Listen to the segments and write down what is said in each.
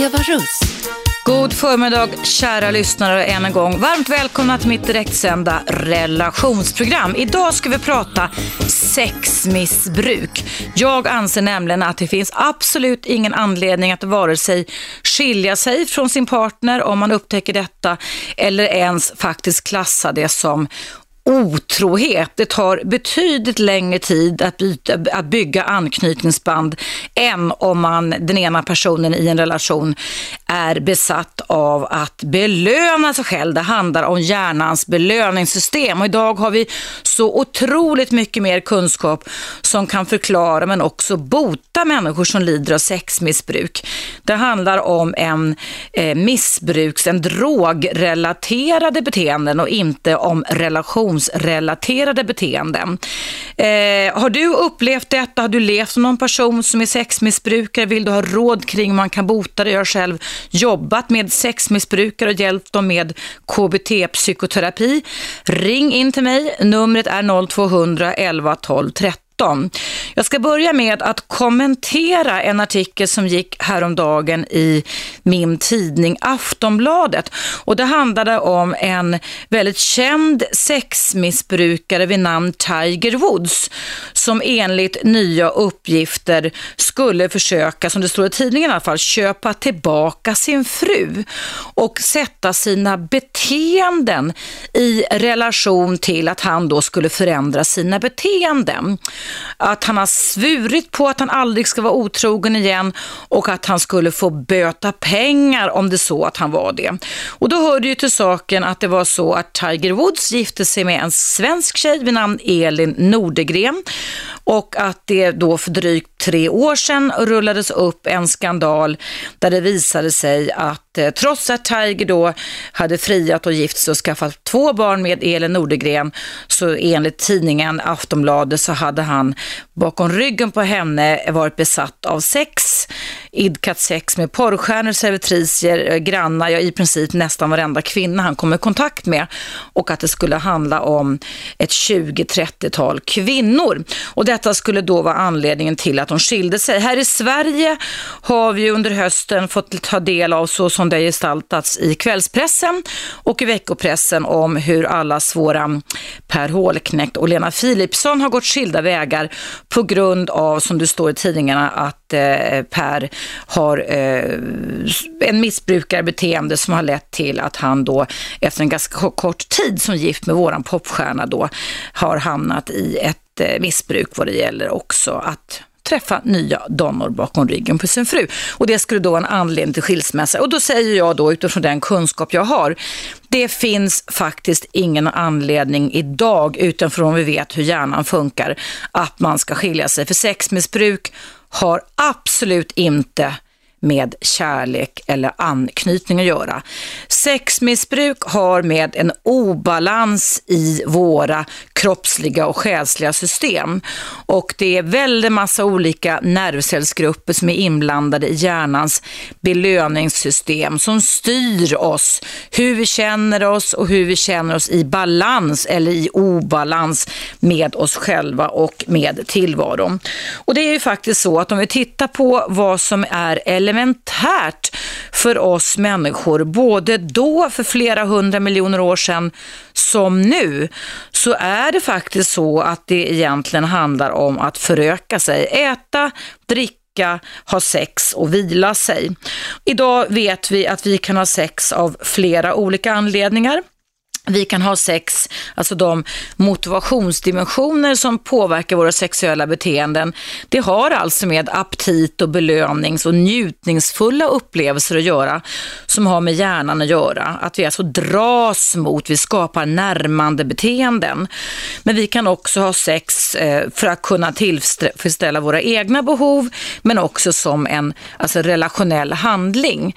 Eva Russ. God förmiddag kära lyssnare än en gång. Varmt välkomna till mitt direktsända relationsprogram. Idag ska vi prata sexmissbruk. Jag anser nämligen att det finns absolut ingen anledning att vare sig skilja sig från sin partner om man upptäcker detta eller ens faktiskt klassa det som otrohet. Det tar betydligt längre tid att, byta, att bygga anknytningsband än om man, den ena personen i en relation är besatt av att belöna sig själv. Det handlar om hjärnans belöningssystem och idag har vi så otroligt mycket mer kunskap som kan förklara men också bota människor som lider av sexmissbruk. Det handlar om en eh, missbruks, en drogrelaterade beteenden och inte om relations relationsrelaterade beteenden. Eh, har du upplevt detta? Har du levt som någon person som är sexmissbrukare? Vill du ha råd kring hur man kan bota det? Jag har själv jobbat med sexmissbrukare och hjälpt dem med KBT-psykoterapi. Ring in till mig. Numret är 0200 11 12 13. 17. Jag ska börja med att kommentera en artikel som gick häromdagen i min tidning Aftonbladet. Och det handlade om en väldigt känd sexmissbrukare vid namn Tiger Woods som enligt nya uppgifter skulle försöka, som det står i tidningen i alla fall, köpa tillbaka sin fru och sätta sina beteenden i relation till att han då skulle förändra sina beteenden att han har svurit på att han aldrig ska vara otrogen igen och att han skulle få böta pengar om det så att han var det. Och då hörde ju till saken att det var så att Tiger Woods gifte sig med en svensk tjej vid namn Elin Nordegren och att det då för drygt tre år sedan rullades upp en skandal där det visade sig att eh, trots att Tiger då hade friat och gift sig och skaffat två barn med Elin Nordegren så enligt tidningen Aftonbladet så hade han bakom ryggen på henne varit besatt av sex, idkat sex med porrstjärnor, servitriser, eh, grannar, ja i princip nästan varenda kvinna han kom i kontakt med och att det skulle handla om ett 20-30-tal kvinnor. Och detta skulle då vara anledningen till att de skilde sig. Här i Sverige har vi under hösten fått ta del av så som det gestaltats i kvällspressen och i veckopressen om hur alla svåra Per Hålknekt och Lena Philipsson har gått skilda vägar på grund av, som det står i tidningarna, att eh, Per har eh, en missbrukarbeteende som har lett till att han då efter en ganska kort tid som gift med våran popstjärna då har hamnat i ett eh, missbruk vad det gäller också att träffa nya damer bakom ryggen på sin fru. Och det skulle då vara en anledning till skilsmässa. Och då säger jag då utifrån den kunskap jag har, det finns faktiskt ingen anledning idag, utifrån vi vet hur hjärnan funkar, att man ska skilja sig. För sexmissbruk har absolut inte med kärlek eller anknytning att göra. Sexmissbruk har med en obalans i våra kroppsliga och själsliga system. Och det är väldigt massa olika nervcellsgrupper som är inblandade i hjärnans belöningssystem som styr oss, hur vi känner oss och hur vi känner oss i balans eller i obalans med oss själva och med tillvaron. Och det är ju faktiskt så att om vi tittar på vad som är elementärt för oss människor, både då för flera hundra miljoner år sedan som nu, så är det faktiskt så att det egentligen handlar om att föröka sig, äta, dricka, ha sex och vila sig. Idag vet vi att vi kan ha sex av flera olika anledningar. Vi kan ha sex, alltså de motivationsdimensioner som påverkar våra sexuella beteenden. Det har alltså med aptit och belönings och njutningsfulla upplevelser att göra som har med hjärnan att göra. Att vi alltså dras mot, vi skapar närmande beteenden. Men vi kan också ha sex eh, för att kunna tillfredsställa våra egna behov men också som en alltså relationell handling.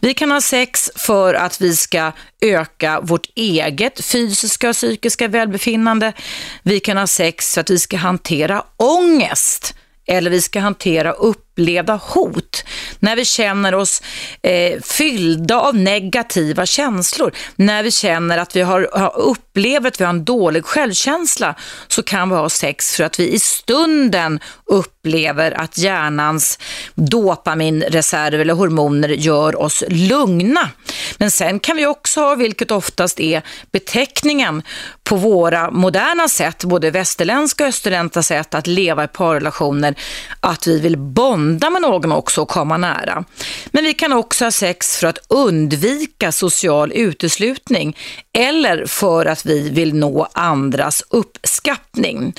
Vi kan ha sex för att vi ska öka vårt eget fysiska och psykiska välbefinnande. Vi kan ha sex för att vi ska hantera ångest eller vi ska hantera upp upplevda hot, när vi känner oss eh, fyllda av negativa känslor, när vi känner att vi har, har upplever att vi har en dålig självkänsla, så kan vi ha sex för att vi i stunden upplever att hjärnans dopaminreserv eller hormoner gör oss lugna. Men sen kan vi också ha, vilket oftast är beteckningen på våra moderna sätt, både västerländska och österländska sätt att leva i parrelationer, att vi vill bonda med någon också och komma nära. Men vi kan också ha sex för att undvika social uteslutning eller för att vi vill nå andras uppskattning.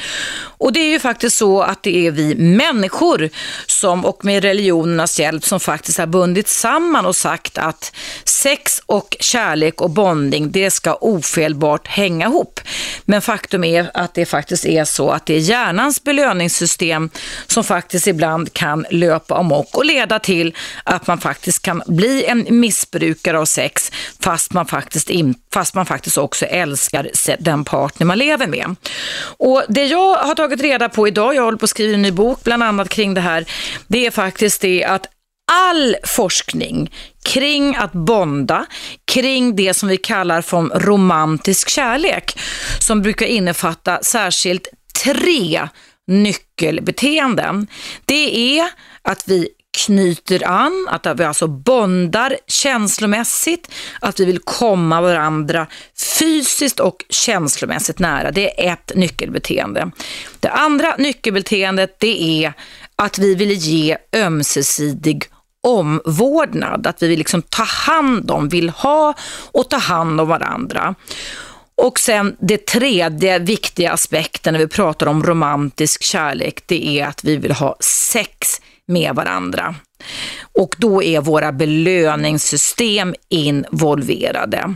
Och det är ju faktiskt så att det är vi människor som och med religionernas hjälp som faktiskt har bundit samman och sagt att sex och kärlek och bonding det ska ofelbart hänga ihop. Men faktum är att det faktiskt är så att det är hjärnans belöningssystem som faktiskt ibland kan löpa amok och leda till att man faktiskt kan bli en missbrukare av sex fast man faktiskt, in, fast man faktiskt också älskar den partner man lever med. Och Det jag har tagit reda på idag, jag håller på att skriva en ny bok bland annat kring det här, det är faktiskt det att all forskning kring att bonda, kring det som vi kallar för romantisk kärlek, som brukar innefatta särskilt tre nyckelbeteenden. Det är att vi knyter an, att vi alltså bondar känslomässigt, att vi vill komma varandra fysiskt och känslomässigt nära. Det är ett nyckelbeteende. Det andra nyckelbeteendet det är att vi vill ge ömsesidig omvårdnad, att vi vill liksom ta hand om, vill ha och ta hand om varandra. Och sen det tredje viktiga aspekten när vi pratar om romantisk kärlek, det är att vi vill ha sex med varandra. Och då är våra belöningssystem involverade.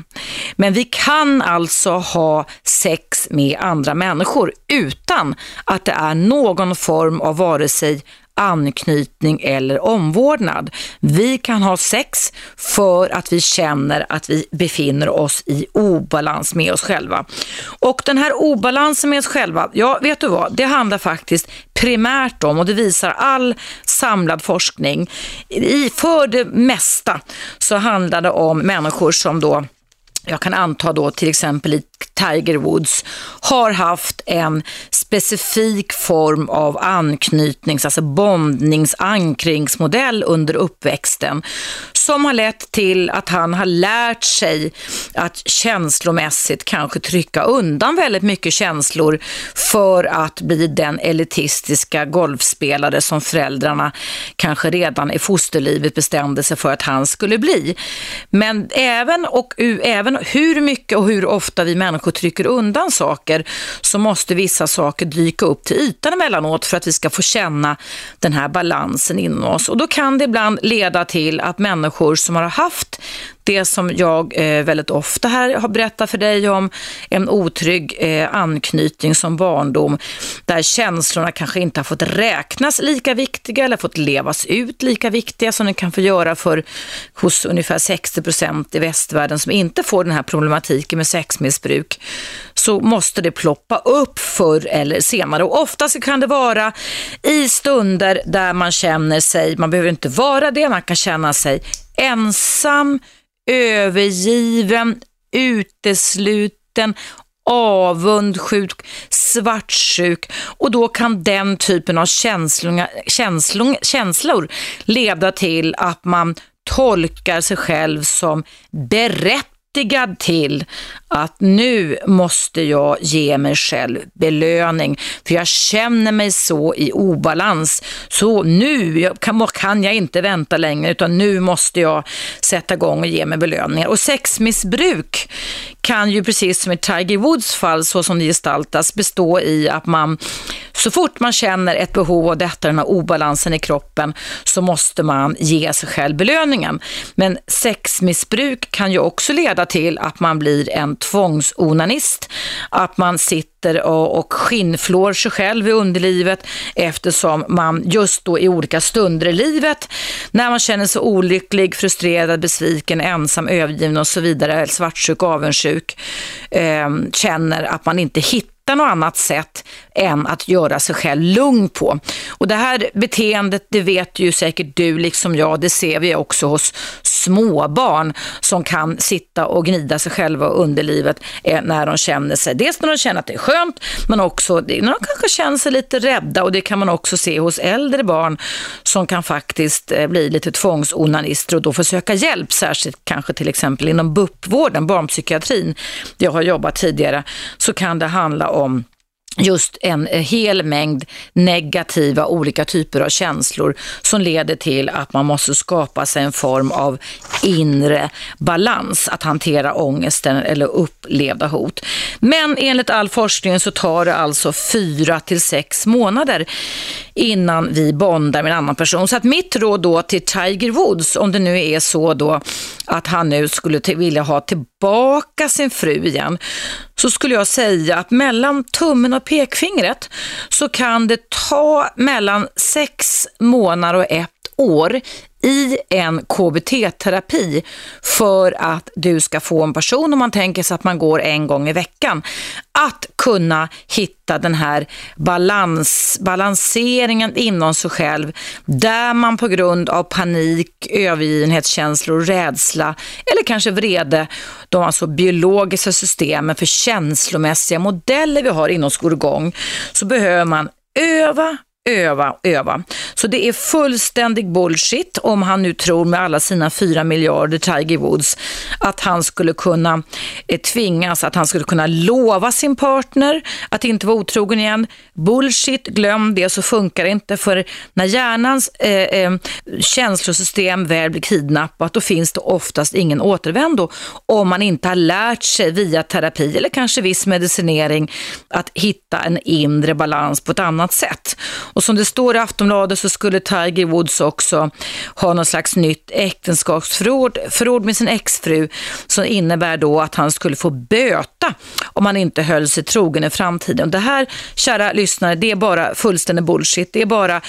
Men vi kan alltså ha sex med andra människor utan att det är någon form av vare sig anknytning eller omvårdnad. Vi kan ha sex för att vi känner att vi befinner oss i obalans med oss själva. Och den här obalansen med oss själva, ja vet du vad, det handlar faktiskt primärt om, och det visar all samlad forskning, i, för det mesta så handlar det om människor som då jag kan anta då till exempel i Tiger Woods har haft en specifik form av anknytnings, alltså bondningsankringsmodell under uppväxten som har lett till att han har lärt sig att känslomässigt kanske trycka undan väldigt mycket känslor för att bli den elitistiska golfspelare som föräldrarna kanske redan i fosterlivet bestämde sig för att han skulle bli. Men även, och, även hur mycket och hur ofta vi människor trycker undan saker så måste vissa saker dyka upp till ytan emellanåt för att vi ska få känna den här balansen inom oss. Och då kan det ibland leda till att människor som har haft det som jag eh, väldigt ofta här har berättat för dig om, en otrygg eh, anknytning som barndom, där känslorna kanske inte har fått räknas lika viktiga eller fått levas ut lika viktiga som de kan få göra för hos ungefär 60 procent i västvärlden som inte får den här problematiken med sexmissbruk, så måste det ploppa upp förr eller senare. Och oftast kan det vara i stunder där man känner sig, man behöver inte vara det, man kan känna sig ensam, övergiven, utesluten, avundsjuk, svartsjuk och då kan den typen av känslor, känslor, känslor leda till att man tolkar sig själv som berättigad till att nu måste jag ge mig själv belöning för jag känner mig så i obalans. Så nu kan, kan jag inte vänta längre utan nu måste jag sätta igång och ge mig belöningar. Och sexmissbruk kan ju precis som i Tiger Woods fall så som det gestaltas bestå i att man så fort man känner ett behov av detta, den här obalansen i kroppen, så måste man ge sig själv belöningen. Men sexmissbruk kan ju också leda till att man blir en tvångsonanist, att man sitter och, och skinnflår sig själv i underlivet eftersom man just då i olika stunder i livet, när man känner sig olycklig, frustrerad, besviken, ensam, övergiven och så vidare, svartsjuk, avundsjuk, eh, känner att man inte hittar hitta något annat sätt än att göra sig själv lugn på. Och det här beteendet, det vet ju säkert du liksom jag, det ser vi också hos småbarn som kan sitta och gnida sig själva under livet eh, när de känner sig, dels när de känner att det är skönt, men också när de kanske känner sig lite rädda. Och det kan man också se hos äldre barn som kan faktiskt eh, bli lite tvångsonanister och då få söka hjälp, särskilt kanske till exempel inom BUP-vården, barnpsykiatrin, där jag har jobbat tidigare, så kan det handla om om just en eh, hel mängd negativa olika typer av känslor som leder till att man måste skapa sig en form av inre balans att hantera ångesten eller upplevda hot. Men enligt all forskning så tar det alltså fyra till sex månader innan vi bondar med en annan person. Så att mitt råd då till Tiger Woods, om det nu är så då att han nu skulle vilja ha tillbaka sin fru igen, så skulle jag säga att mellan tummen och pekfingret så kan det ta mellan sex månader och ett år i en KBT-terapi för att du ska få en person, om man tänker sig att man går en gång i veckan, att kunna hitta den här balans, balanseringen inom sig själv där man på grund av panik, övergivenhetskänslor, rädsla eller kanske vrede, de alltså biologiska systemen för känslomässiga modeller vi har inom skolgång, så behöver man öva, öva, öva. Så det är fullständig bullshit om han nu tror med alla sina fyra miljarder Tiger Woods att han skulle kunna eh, tvingas, att han skulle kunna lova sin partner att inte vara otrogen igen. Bullshit, glöm det så funkar det inte för när hjärnans eh, eh, känslosystem väl blir kidnappat då finns det oftast ingen återvändo om man inte har lärt sig via terapi eller kanske viss medicinering att hitta en inre balans på ett annat sätt. Och som det står i Aftonbladet så skulle Tiger Woods också ha någon slags nytt äktenskapsförord förord med sin exfru som innebär då att han skulle få böta om han inte höll sig trogen i framtiden. Det här, kära lyssnare, det är bara fullständig bullshit. Det är bara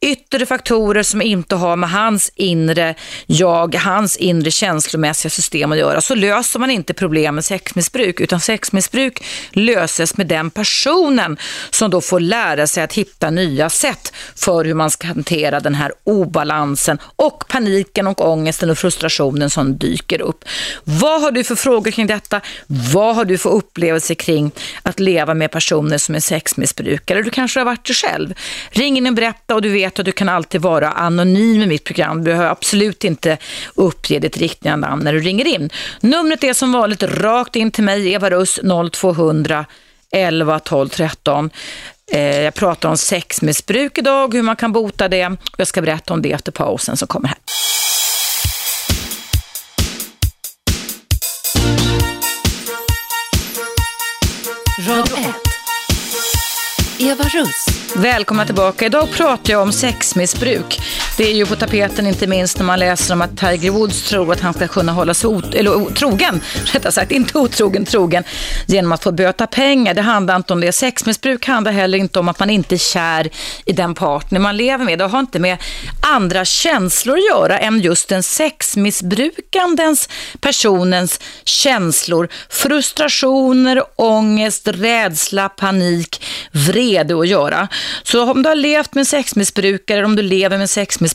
yttre faktorer som inte har med hans inre jag, hans inre känslomässiga system att göra. Så löser man inte problem med sexmissbruk, utan sexmissbruk löses med den personen som då får lära sig att hitta nya sätt för hur man ska hantera den här obalansen och paniken och ångesten och frustrationen som dyker upp. Vad har du för frågor kring detta? Vad har du för upplevelser kring att leva med personer som är sexmissbrukare? Du kanske har varit det själv. Ring in och berätta och du vet att du kan alltid vara anonym i mitt program. Du behöver absolut inte uppge ditt riktiga namn när du ringer in. Numret är som vanligt rakt in till mig, Eva Russ 0200 11 12 13. Eh, jag pratar om sexmissbruk idag, hur man kan bota det. Jag ska berätta om det efter pausen som kommer här. Radio 1. Eva Russ. Välkomna tillbaka. Idag pratar jag om sexmissbruk. Det är ju på tapeten inte minst när man läser om att Tiger Woods tror att han ska kunna hålla sig eller, trogen, rättare sagt inte otrogen, trogen, genom att få böta pengar. Det handlar inte om det. Sexmissbruk handlar heller inte om att man inte är kär i den partner man lever med. Det har inte med andra känslor att göra än just den sexmissbrukandens personens känslor, frustrationer, ångest, rädsla, panik, vrede att göra. Så om du har levt med sexmissbrukare, om du lever med sexmissbrukare,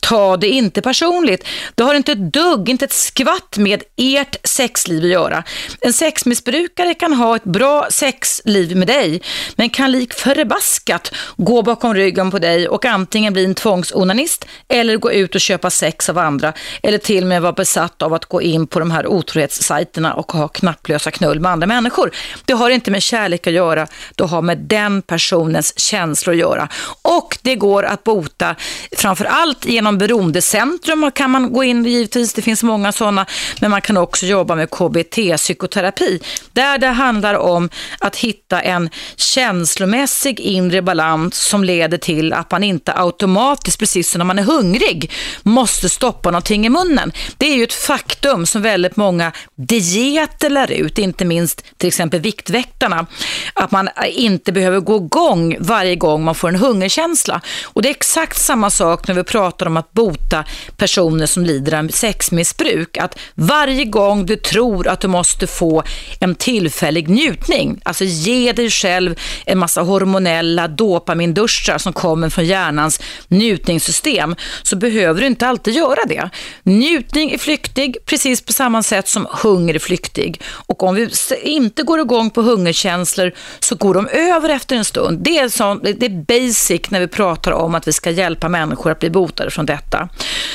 ta det inte personligt. Det har inte ett dugg, inte ett skvatt med ert sexliv att göra. En sexmissbrukare kan ha ett bra sexliv med dig, men kan lik förbaskat gå bakom ryggen på dig och antingen bli en tvångsonanist eller gå ut och köpa sex av andra, eller till och med vara besatt av att gå in på de här otrohetssajterna och ha knapplösa knull med andra människor. Det har inte med kärlek att göra, det har med den personens känslor att göra. Och det går att bota framför allt genom beroendecentrum kan man gå in givetvis, det finns många sådana, men man kan också jobba med KBT-psykoterapi, där det handlar om att hitta en känslomässig inre balans som leder till att man inte automatiskt, precis som när man är hungrig, måste stoppa någonting i munnen. Det är ju ett faktum som väldigt många dieter lär ut, inte minst till exempel Viktväktarna, att man inte behöver gå igång varje gång man får en hungerkänsla. Och det är exakt samma sak när vi pratar om att bota personer som lider av sexmissbruk. Att varje gång du tror att du måste få en tillfällig njutning, alltså ge dig själv en massa hormonella dopaminduschar som kommer från hjärnans njutningssystem, så behöver du inte alltid göra det. Njutning är flyktig, precis på samma sätt som hunger är flyktig. Och om vi inte går igång på hungerkänslor så går de över efter en stund. Det är, så, det är basic när vi pratar om att vi ska hjälpa människor att bli botade från detta.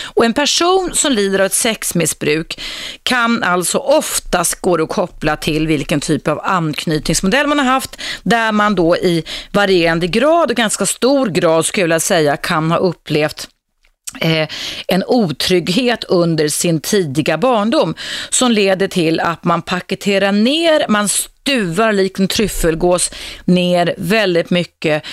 Och en person som lider av ett sexmissbruk kan alltså oftast gå att koppla till vilken typ av anknytningsmodell man har haft, där man då i varierande grad och ganska stor grad skulle jag säga kan ha upplevt Eh, en otrygghet under sin tidiga barndom som leder till att man paketerar ner, man stuvar likt en tryffelgås ner väldigt mycket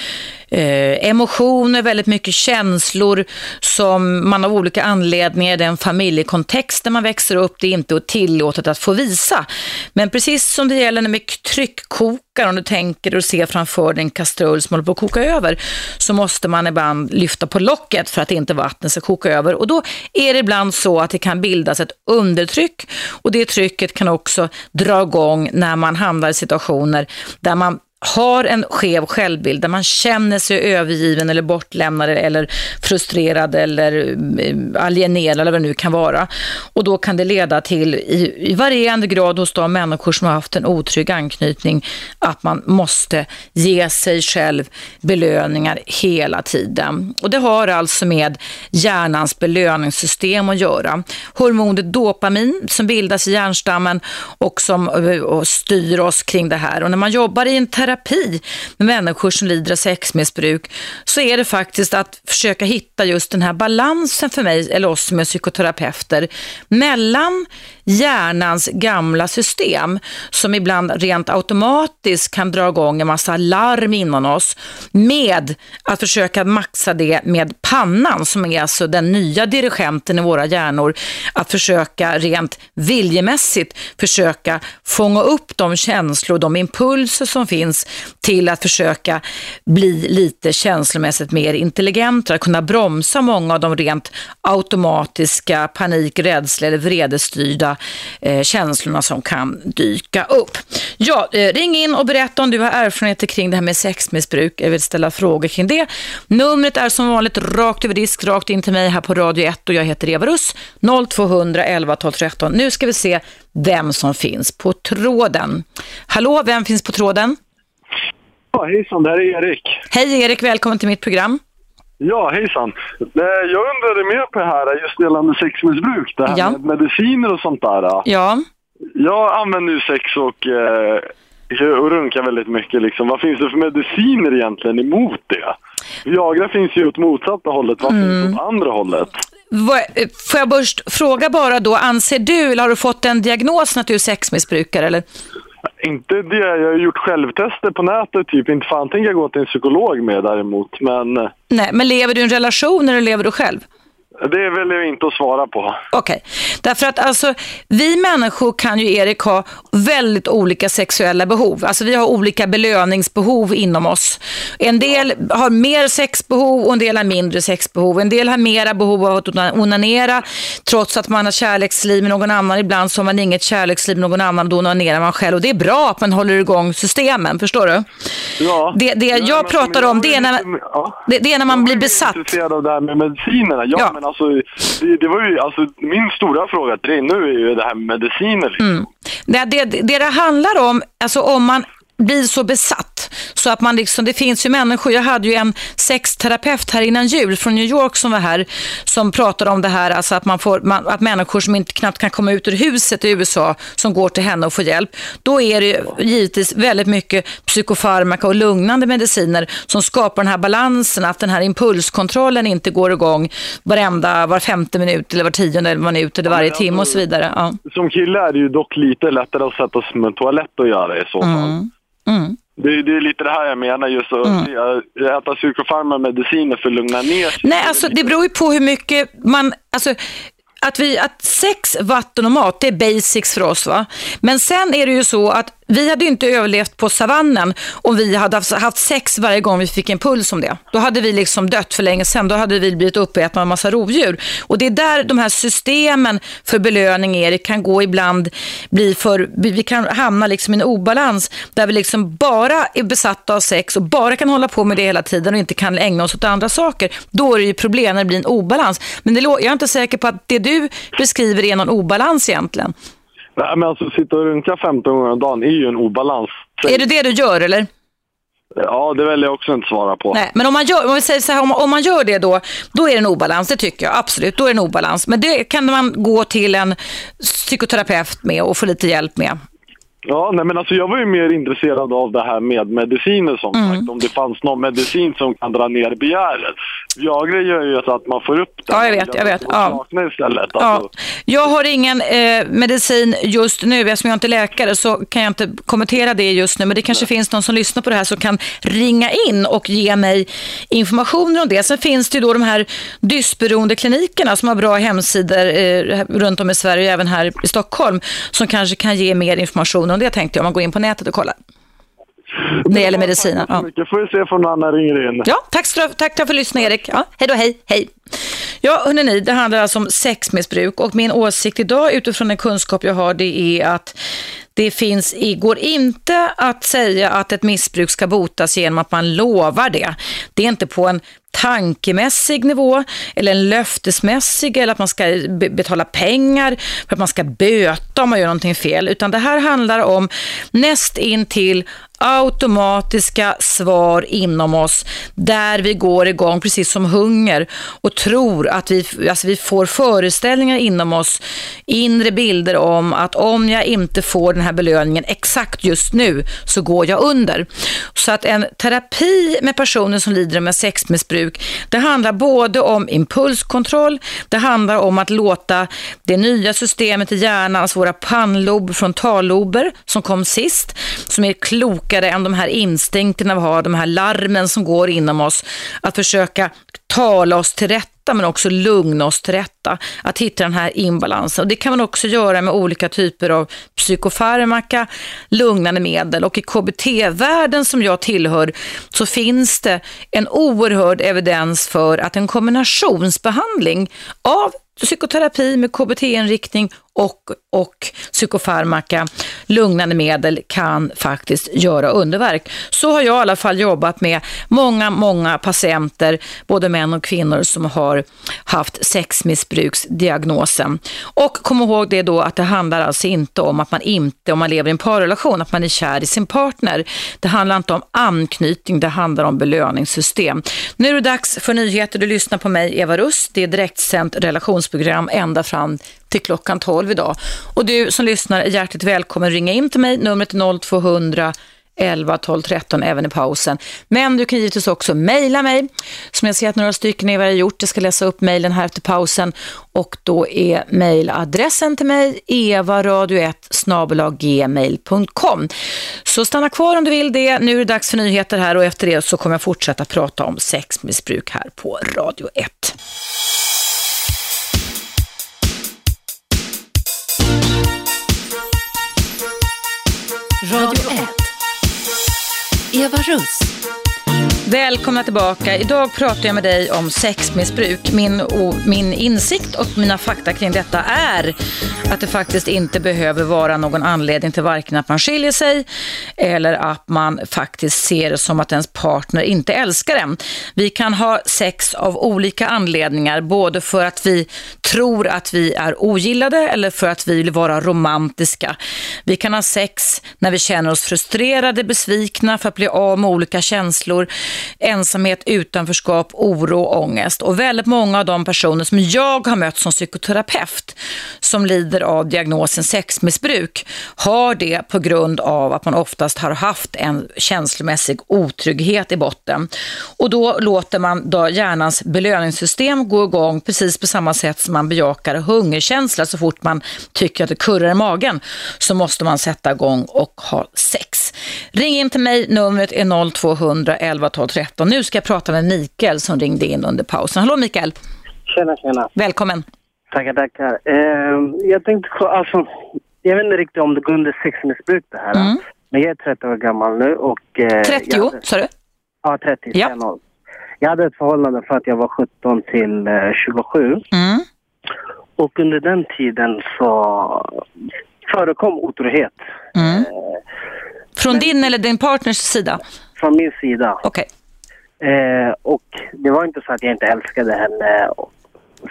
eh, emotioner, väldigt mycket känslor som man av olika anledningar i den familjekontext där man växer upp, det är inte tillåtet att få visa. Men precis som det gäller med tryckkokare, om du tänker och ser framför dig en kastrull som håller på att koka över, så måste man ibland lyfta på locket för att inte vattnet ska koka över. Och då är det ibland så att det kan bildas ett undertryck och det trycket kan också dra igång när man hamnar i situationer där man har en skev självbild, där man känner sig övergiven eller bortlämnad eller frustrerad eller eh, alienerad eller vad det nu kan vara. Och då kan det leda till, i, i varierande grad hos de människor som har haft en otrygg anknytning, att man måste ge sig själv belöningar hela tiden. Och det har alltså med hjärnans belöningssystem att göra. Hormonet dopamin som bildas i hjärnstammen och som eh, och styr oss kring det här. Och när man jobbar i en terapi terapi med människor som lider av sexmissbruk så är det faktiskt att försöka hitta just den här balansen för mig, eller oss som är psykoterapeuter, mellan hjärnans gamla system som ibland rent automatiskt kan dra igång en massa larm inom oss med att försöka maxa det med pannan som är alltså den nya dirigenten i våra hjärnor. Att försöka rent viljemässigt försöka fånga upp de känslor, de impulser som finns till att försöka bli lite känslomässigt mer intelligenta, att kunna bromsa många av de rent automatiska panik, rädsla eller vredesstyrda eh, känslorna som kan dyka upp. Ja, eh, ring in och berätta om du har erfarenheter kring det här med sexmissbruk. Jag vill ställa frågor kring det. Numret är som vanligt rakt över disk, rakt in till mig här på Radio 1 och jag heter Eva Russ, 0200 11 12 13. Nu ska vi se vem som finns på tråden. Hallå, vem finns på tråden? Ja, hejsan, det här är Erik. Hej Erik, välkommen till mitt program. Ja, hejsan. Eh, jag undrade mer på det här just gällande sexmissbruk, det här ja. med mediciner och sånt där. Ja. Jag använder ju sex och, eh, och runkar väldigt mycket. Liksom. Vad finns det för mediciner egentligen emot det? Viagra finns ju åt motsatta hållet, vad mm. finns åt andra hållet? Får jag först fråga bara då, anser du, eller har du fått en diagnos att du är sexmissbrukare? Eller? Inte det. Jag har gjort självtester på nätet. Typ. Inte fan tänker jag gå till en psykolog med däremot. Men... Eh, Nej, men lever du i en relation eller lever du själv? Det väljer jag inte att svara på. Okej, okay. därför att alltså vi människor kan ju Erik ha väldigt olika sexuella behov. Alltså vi har olika belöningsbehov inom oss. En del har mer sexbehov och en del har mindre sexbehov. En del har mera behov av att onanera trots att man har kärleksliv med någon annan. Ibland så har man inget kärleksliv med någon annan, då onanerar man själv. Och det är bra att man håller igång systemen, förstår du? Ja. Det, det jag ja, pratar om, det är, när, ja. det, det, är när man blir besatt. Jag är intresserad av det här med medicinerna. Ja, ja men alltså, det, det, var ju, alltså, min stora fråga till dig nu är ju det här med mediciner. Liksom. Mm. Det, det, det det handlar om, alltså om man blir så besatt så att man liksom, det finns ju människor, jag hade ju en sexterapeut här innan jul från New York som var här som pratade om det här, alltså att, man får, man, att människor som inte knappt kan komma ut ur huset i USA som går till henne och får hjälp, då är det givetvis väldigt mycket psykofarmaka och lugnande mediciner som skapar den här balansen, att den här impulskontrollen inte går igång varenda, var femte minut eller var tionde minut eller varje ja, timme och så vidare. Ja. Som kille är det ju dock lite lättare att sätta sig med en toalett och göra i så fall. Mm. Mm. Det, det, är lite det här jag menar, just att mm. äta psykofarma mediciner för att lugna ner sig. Nej, alltså det beror ju på hur mycket man, alltså att, vi, att sex, vatten och mat, det är basics för oss. va. Men sen är det ju så att vi hade inte överlevt på savannen om vi hade haft sex varje gång vi fick en puls om det. Då hade vi liksom dött för länge sedan. Då hade vi blivit uppätna av en massa rovdjur. Och det är där de här systemen för belöning, Erik, kan gå ibland bli för... Vi kan hamna liksom i en obalans där vi liksom bara är besatta av sex och bara kan hålla på med det hela tiden och inte kan ägna oss åt andra saker. Då är det ju problem när det blir en obalans. Men det, jag är inte säker på att det du beskriver är någon obalans egentligen. Nej, men alltså sitta och runka 15 gånger om dagen är ju en obalans. Är det det du gör eller? Ja, det väljer jag också inte svara på. Nej, men om man gör, om vi säger så här, om, om, man gör det då, då är det en obalans, det tycker jag absolut. Då är det en obalans. Men det kan man gå till en psykoterapeut med och få lite hjälp med. Ja, nej men alltså jag var ju mer intresserad av det här med mediciner som mm. sagt. Om det fanns någon medicin som kan dra ner begäret. Viagra gör ju att man får upp det. Ja, jag vet. Jag vet. Ja. Istället. Ja. Alltså. Jag har ingen eh, medicin just nu. Eftersom jag inte är läkare så kan jag inte kommentera det just nu. Men det kanske nej. finns någon som lyssnar på det här som kan ringa in och ge mig information om det. Sen finns det ju då de här dysberoende klinikerna som har bra hemsidor eh, runt om i Sverige och även här i Stockholm som kanske kan ge mer information om det tänkte jag, om man går in på nätet och kollar. När det gäller medicinen. Ja. Mycket. Får vi se från Anna ringer in. Ja, tack, tack, tack för lyssnade Erik. Ja, hej då, hej, hej. Ja, hörni, det handlar alltså om sexmissbruk och min åsikt idag utifrån den kunskap jag har det är att det finns, går inte att säga att ett missbruk ska botas genom att man lovar det. Det är inte på en tankemässig nivå eller en löftesmässig eller att man ska betala pengar för att man ska böta om man gör någonting fel. Utan det här handlar om näst in till automatiska svar inom oss där vi går igång precis som hunger och tror att vi, alltså vi får föreställningar inom oss, inre bilder om att om jag inte får den här belöningen exakt just nu så går jag under. Så att en terapi med personer som lider med sexmissbruk, det handlar både om impulskontroll, det handlar om att låta det nya systemet i hjärnan, alltså våra pannlob, frontallober som kom sist, som är kloka klokare än de här instinkterna vi har, de här larmen som går inom oss. Att försöka tala oss till rätta men också lugna oss till rätta. Att hitta den här inbalansen. Och det kan man också göra med olika typer av psykofarmaka, lugnande medel. Och i KBT-världen som jag tillhör så finns det en oerhörd evidens för att en kombinationsbehandling av psykoterapi med KBT-inriktning och, och psykofarmaka, lugnande medel, kan faktiskt göra underverk. Så har jag i alla fall jobbat med många, många patienter, både män och kvinnor som har haft sexmissbruk missbruksdiagnosen. Och kom ihåg det då att det handlar alltså inte om att man inte, om man lever i en parrelation, att man är kär i sin partner. Det handlar inte om anknytning, det handlar om belöningssystem. Nu är det dags för nyheter. Du lyssnar på mig, Eva Russ. Det är direktsänt relationsprogram ända fram till klockan 12 idag. Och du som lyssnar är hjärtligt välkommen att ringa in till mig. Numret är 0200 11 12 13 även i pausen. Men du kan givetvis också mejla mig som jag ser att några stycken är vad jag gjort. Jag ska läsa upp mejlen här efter pausen och då är mejladressen till mig evaradio1 gmail.com. Så stanna kvar om du vill det. Nu är det dags för nyheter här och efter det så kommer jag fortsätta prata om sexmissbruk här på Radio 1. Radio 1. Eva Russ. Välkomna tillbaka. Idag pratar jag med dig om sexmissbruk. Min, min insikt och mina fakta kring detta är att det faktiskt inte behöver vara någon anledning till varken att man skiljer sig eller att man faktiskt ser det som att ens partner inte älskar en. Vi kan ha sex av olika anledningar, både för att vi tror att vi är ogillade eller för att vi vill vara romantiska. Vi kan ha sex när vi känner oss frustrerade, besvikna för att bli av med olika känslor ensamhet, utanförskap, oro och ångest. Och väldigt många av de personer som jag har mött som psykoterapeut som lider av diagnosen sexmissbruk har det på grund av att man oftast har haft en känslomässig otrygghet i botten. Och då låter man då hjärnans belöningssystem gå igång precis på samma sätt som man bejakar hungerkänsla. Så fort man tycker att det kurrar i magen så måste man sätta igång och ha sex. Ring in till mig, numret är 0200 11 12 13. Nu ska jag prata med Mikael som ringde in under pausen. Hallå Mikael! Tjena, tjena! Välkommen! Tackar, tackar. Eh, jag tänkte, alltså, jag vet inte riktigt om det går under sexmissbruk det här. Mm. Men jag är 30 år gammal nu och... Eh, 30, jag hade, sa du? Ja, 30. Ja. Ja. Jag hade ett förhållande för att jag var 17 till eh, 27. Mm. Och under den tiden så förekom otrohet Mm. eh, Från din eller din partners sida? från min sida. Okej. Eh, och det var inte så att jag inte älskade henne,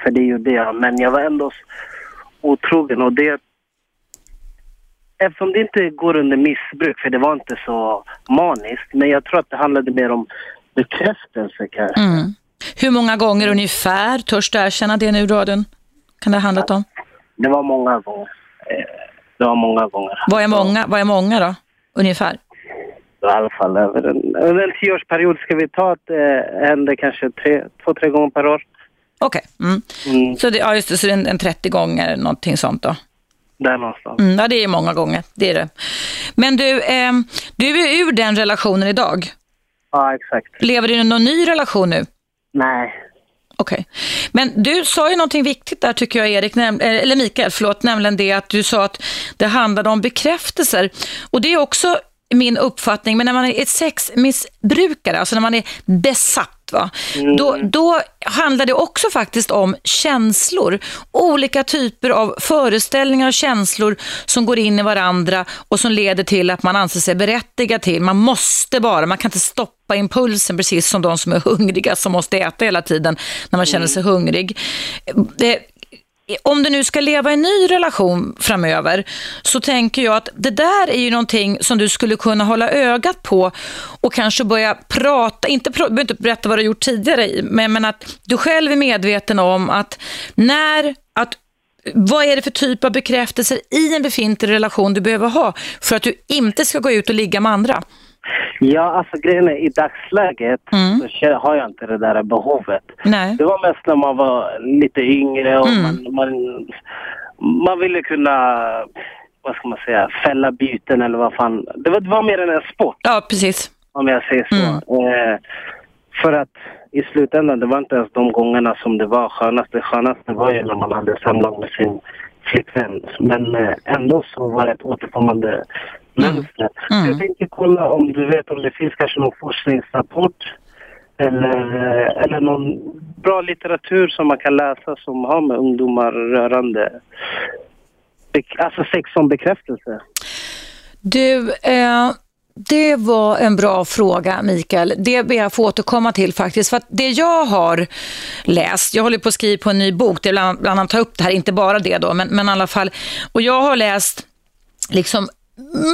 för det gjorde jag. Men jag var ändå otrogen och det... Eftersom det inte går under missbruk, för det var inte så maniskt, men jag tror att det handlade mer om bekräftelse kanske. Mm. Hur många gånger ungefär, törs du erkänna det nu radion? Kan det ha handlat om? Det var många gånger. Eh, det var många gånger. Vad är många, vad är många då? Ungefär? I alla fall över en, över en tioårsperiod ska vi ta att det hände kanske tre, två, tre gånger per år. Okej. Mm. Mm, Så, det, ja, just det, så det är en, en 30 gånger, någonting sånt då? där någonstans. Mm, ja, det är många gånger. Det är det. Men du, ehm, du är ur den relationen idag. Ja, exakt. Lever du i någon ny relation nu? Nej. Okej. Men du sa ju någonting viktigt där tycker jag Erik, eh, eller Mikael, förlåt, nämligen det att du sa att det handlade om bekräftelser. Och det är också min uppfattning, men när man är sexmissbrukare, alltså när man är besatt, va? Då, då handlar det också faktiskt om känslor. Olika typer av föreställningar och känslor som går in i varandra och som leder till att man anser sig berättigad till. Man måste bara, man kan inte stoppa impulsen precis som de som är hungriga som måste äta hela tiden när man känner sig hungrig. Det, om du nu ska leva i en ny relation framöver så tänker jag att det där är ju någonting som du skulle kunna hålla ögat på och kanske börja prata, inte, inte berätta vad du har gjort tidigare, men, men att du själv är medveten om att när, att vad är det för typ av bekräftelser i en befintlig relation du behöver ha för att du inte ska gå ut och ligga med andra? Ja, alltså grejen är i dagsläget Mm. så har jag inte det där behovet. Nej. Det var mest när man var lite yngre och Mm. man, man, man ville kunna, vad ska man säga, fälla byten eller vad fan. Det var, det var mer än en sport Ja, precis. om jag säger så. Mm. Eh, för att i slutändan, det var inte ens de gångerna som det var skönast. Det skönaste var ju när man hade samlag med sin flickvän. Men eh, ändå så var det ett återkommande mönster. Mm. Jag tänkte kolla om du vet om det finns kanske någon forskningsrapport eller, eller någon bra litteratur som man kan läsa som har med ungdomar rörande alltså sex som bekräftelse. Du, eh, det var en bra fråga Mikael. Det ber jag få återkomma till faktiskt. För att det jag har läst, jag håller på att skriva på en ny bok, det är bland, bland annat ta upp det här, inte bara det då, men, men i alla fall. Och jag har läst liksom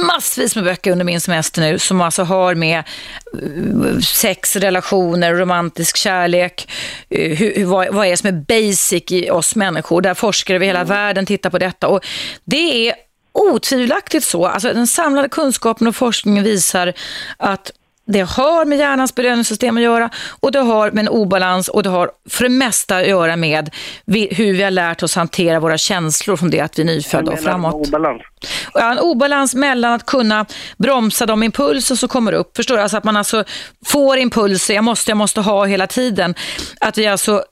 massvis med böcker under min semester nu som alltså har med eh, sex, relationer, romantisk kärlek, eh, hur, hur, vad, vad är det som är basic i oss människor, där forskare över hela världen tittar på detta. Och det är otvivelaktigt så, alltså den samlade kunskapen och forskningen visar att det har med hjärnans belöningssystem att göra och det har med en obalans och det har för det mesta att göra med hur vi har lärt oss hantera våra känslor från det att vi är nyfödda och framåt. Obalans. Ja, en obalans mellan att kunna bromsa de impulser som kommer upp. Förstår du? Alltså att man alltså får impulser, jag måste, jag måste ha hela tiden. Att vi alltså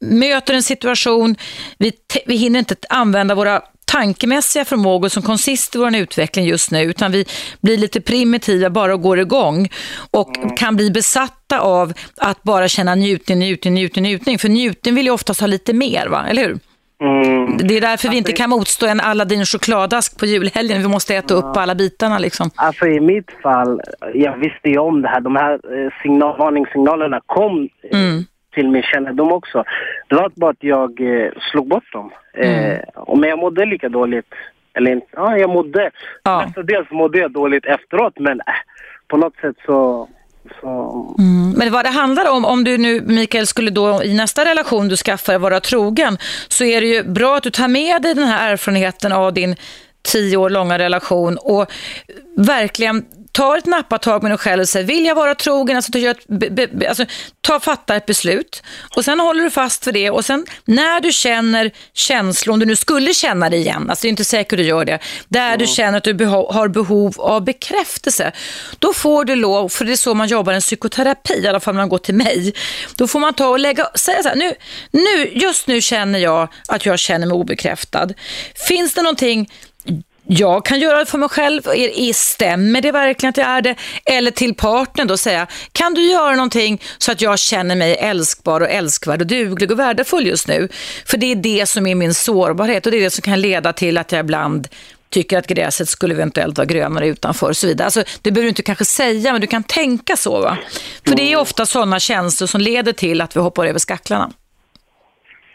möter en situation, vi, vi hinner inte använda våra tankemässiga förmågor som konsist i vår utveckling just nu, utan vi blir lite primitiva bara och går igång och kan bli besatta av att bara känna njutning, njutning, njutning, njutning. För njutning vill ju oftast ha lite mer, va? eller hur? Mm. Det är därför vi inte kan motstå en Aladdin chokladask på julhelgen. Vi måste äta upp alla bitarna liksom. Alltså i mitt fall, jag visste ju om det här. De här eh, signal, varningssignalerna kom eh, Mm. Till min kännedom också. Det var bara att jag eh, slog bort dem. Mm. Eh, och men jag mådde lika dåligt. Eller inte, ja jag mådde. Ja. Mestadels mådde jag dåligt efteråt men äh, på något sätt så... så Mm. Men vad det handlar om, om du nu Mikael skulle då i nästa relation du skaffar vara trogen, så är det ju bra att du tar med dig den här erfarenheten av din tio år långa relation och verkligen tar ett nappatag med dig själv och säger, vill jag vara trogen? Alltså, du gör ett, be, be, alltså, ta, fatta ett beslut och sen håller du fast för det och sen när du känner känslor, om du nu skulle känna det igen, alltså det är inte säkert du gör det, där du känner att du beho- har behov av bekräftelse, då får du lov, för det är så man jobbar i en psykoterapi, i alla fall när man går till mig, då får man ta och lägga, säga så här, nu, nu, just nu känner jag att jag känner mig obekräftad. Finns det någonting jag kan göra det för mig själv, är, är, stämmer det verkligen att jag är det? Eller till partnern då säga, kan du göra någonting så att jag känner mig älskbar och älskvärd och duglig och värdefull just nu? För det är det som är min sårbarhet och det är det som kan leda till att jag ibland tycker att gräset skulle eventuellt vara grönare utanför och så vidare. Alltså, det behöver du inte kanske säga, men du kan tänka så. Va? För det är ofta sådana känslor som leder till att vi hoppar över skacklarna.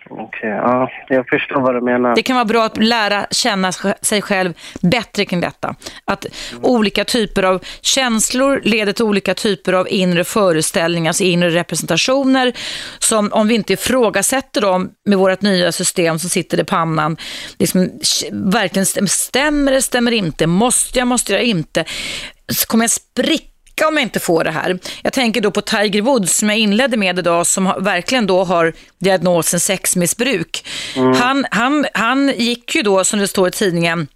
Okej, okay, ja, jag förstår vad du menar. Det kan vara bra att lära känna sig själv bättre kring detta. Att mm. olika typer av känslor leder till olika typer av inre föreställningar, alltså inre representationer, som om vi inte ifrågasätter dem med vårt nya system som sitter i pannan, liksom, verkligen stämmer det, stämmer inte, måste jag, måste jag inte, kommer jag spricka om jag inte får det här. Jag tänker då på Tiger Woods som jag inledde med idag som verkligen då har diagnosen sexmissbruk. Mm. Han, han, han gick ju då, som det står i tidningen,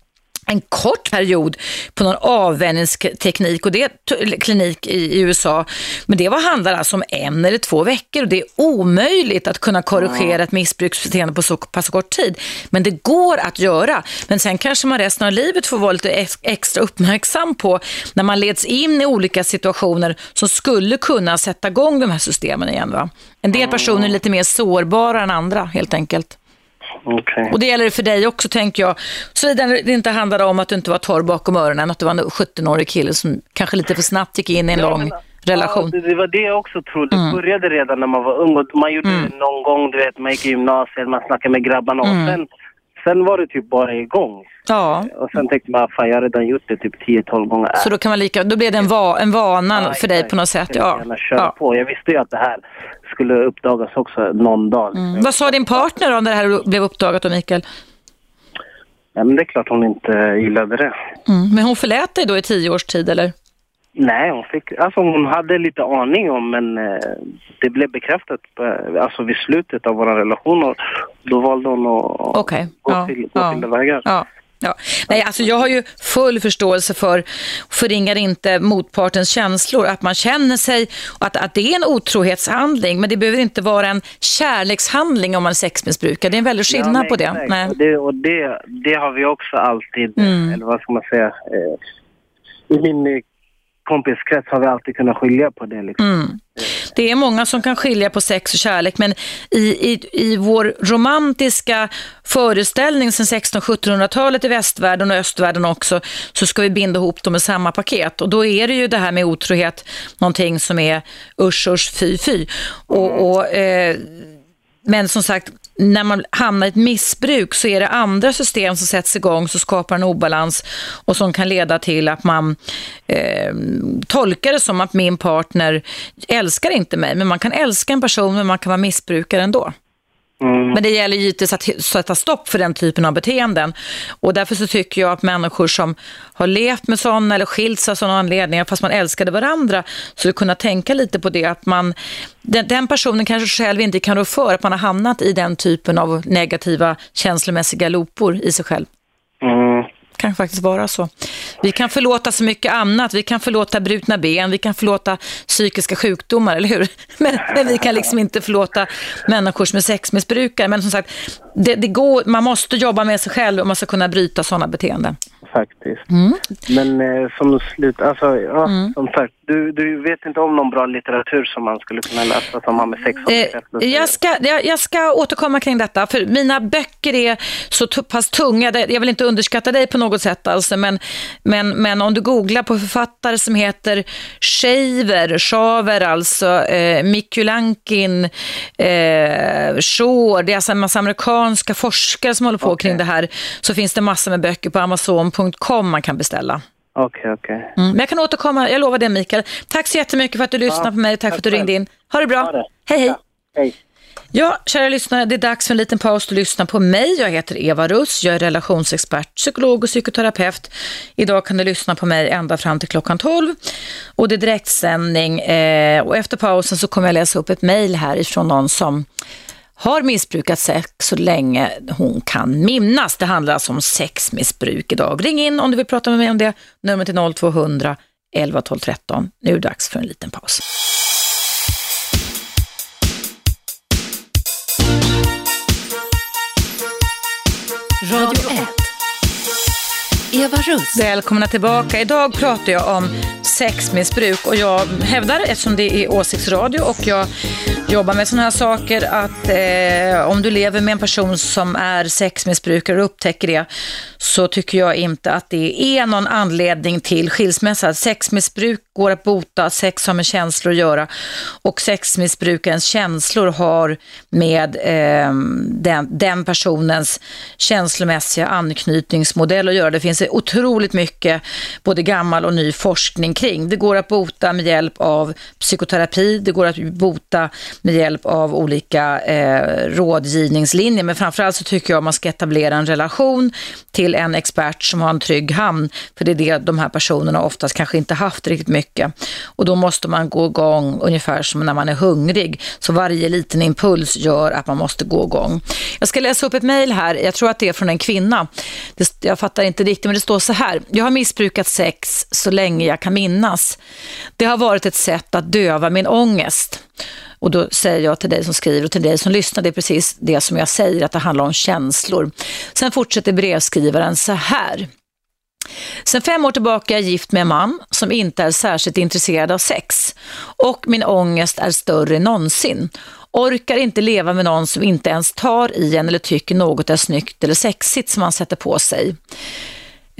en kort period på någon avvänjningsteknik och det klinik i, USA. Men det var, handlar alltså om en eller två veckor och det är omöjligt att kunna korrigera ett missbruksbeteende på så pass kort tid. Men det går att göra. Men sen kanske man resten av livet får vara lite extra uppmärksam på när man leds in i olika situationer som skulle kunna sätta igång de här systemen igen. Va? En del personer är lite mer sårbara än andra helt enkelt. Okay. Och det gäller för dig också tänker jag. Så det inte handlade om att du inte var torr bakom öronen, att du var en 17-årig kille som kanske lite för snabbt gick in i en ja, lång men, relation. Ja, det, det, var det jag också trodde. Det mm. började redan när man var ung och man gjorde mm. det någon gång, du vet, man gick i gymnasiet, man snackade med grabbarna mm. sen, sen var det typ bara igång. Ja. Och sen tänkte man, fan jag har redan gjort det typ 10-12 gånger. Så då kan man lika, då blev det en, va, en vana ja, för dig på något sätt. Ja. ja. på. Jag visste ju att det här skulle uppdagas också någon dag. Mm. Vad sa din partner om det här blev uppdagat då, Mikael? Ja, men det är klart hon inte gillade det. Mm. Men hon förlät dig då i tio års tid, eller? Nej, hon, fick, alltså hon hade lite aning om, men eh, det blev bekräftat eh, alltså vid slutet av vår relation. Och då valde hon att okay. gå, ja. till, gå ja. till vägar. Ja. Ja. Nej, alltså jag har ju full förståelse för, förringar inte motpartens känslor, att man känner sig, att, att det är en otrohetshandling, men det behöver inte vara en kärlekshandling om man är sexmissbrukare. Det är en väldig skillnad ja, nej, på det. Nej. nej. det. Och det, det har vi också alltid, mm. eller vad ska man säga, eh, i min kompiskrets har vi alltid kunnat skilja på det. Liksom. Mm. Det är många som kan skilja på sex och kärlek men i, i, i vår romantiska föreställning sedan 1600-1700-talet i västvärlden och östvärlden också så ska vi binda ihop dem i samma paket och då är det ju det här med otrohet någonting som är usch usch fy fy. Och, och eh, men som sagt, när man hamnar i ett missbruk så är det andra system som sätts igång som skapar en obalans och som kan leda till att man eh, tolkar det som att min partner älskar inte mig. Men man kan älska en person men man kan vara missbrukare ändå. Mm. Men det gäller givetvis att sätta stopp för den typen av beteenden. Och därför så tycker jag att människor som har levt med sådana eller skilts av sådana anledningar fast man älskade varandra skulle kunna tänka lite på det att man den, den, personen kanske själv inte kan rå för att man har hamnat i den typen av negativa känslomässiga lopor i sig själv. Mm kan faktiskt vara så. Vi kan förlåta så mycket annat. Vi kan förlåta brutna ben, vi kan förlåta psykiska sjukdomar, eller hur? Men, men vi kan liksom inte förlåta människor som är sexmissbrukare. Men som sagt, det, det går, man måste jobba med sig själv om man ska kunna bryta sådana beteenden. Faktiskt. Mm. Men eh, som slut, alltså, ja, mm. som sagt, du, du vet inte om någon bra litteratur som man skulle kunna läsa som har med sex och eh, jag, ska, jag, jag ska återkomma kring detta, för mina böcker är så pass tunga. Jag vill inte underskatta dig på något sätt, alltså, men, men, men om du googlar på författare som heter Shaver, Shaver alltså, eh, Mikulankin, eh, Shore, det är alltså en massa amerikanska forskare som håller på okay. kring det här, så finns det massor med böcker på Amazon.com man kan beställa. Okej, okay, okej. Okay. Mm, men jag kan återkomma, jag lovar det Mikael. Tack så jättemycket för att du lyssnade ja, på mig och tack, tack för att du ringde in. Ha det bra. Ha det. Hej, hej. Ja, hej. Ja, kära lyssnare, det är dags för en liten paus att lyssna på mig. Jag heter Eva Russ, jag är relationsexpert, psykolog och psykoterapeut. Idag kan du lyssna på mig ända fram till klockan 12 och det är direktsändning eh, och efter pausen så kommer jag läsa upp ett mejl här ifrån någon som har missbrukat sex så länge hon kan minnas. Det handlar alltså om sexmissbruk idag. Ring in om du vill prata med mig om det. Numret är 0200 11 12 13. Nu är det dags för en liten paus. Radio 1. Eva Russ. Välkomna tillbaka. Idag pratar jag om sexmissbruk och jag hävdar, eftersom det är åsiktsradio och jag jobba med sådana här saker, att eh, om du lever med en person som är sexmissbrukare och upptäcker det, så tycker jag inte att det är någon anledning till skilsmässa. Sexmissbruk går att bota, sex har med känslor att göra och sexmissbrukarens känslor har med eh, den, den personens känslomässiga anknytningsmodell att göra. Det finns otroligt mycket både gammal och ny forskning kring. Det går att bota med hjälp av psykoterapi, det går att bota med hjälp av olika eh, rådgivningslinjer, men framförallt så tycker jag att man ska etablera en relation till en expert som har en trygg hamn, för det är det de här personerna oftast kanske inte haft riktigt mycket. Och då måste man gå igång ungefär som när man är hungrig, så varje liten impuls gör att man måste gå igång. Jag ska läsa upp ett mejl här, jag tror att det är från en kvinna. jag fattar inte riktigt, men det står så här. Jag har missbrukat sex så länge jag kan minnas. Det har varit ett sätt att döva min ångest. Och då säger jag till dig som skriver och till dig som lyssnar, det är precis det som jag säger, att det handlar om känslor. Sen fortsätter brevskrivaren så här. Sen fem år tillbaka är jag gift med en man som inte är särskilt intresserad av sex och min ångest är större än någonsin. Orkar inte leva med någon som inte ens tar i en eller tycker något är snyggt eller sexigt som man sätter på sig.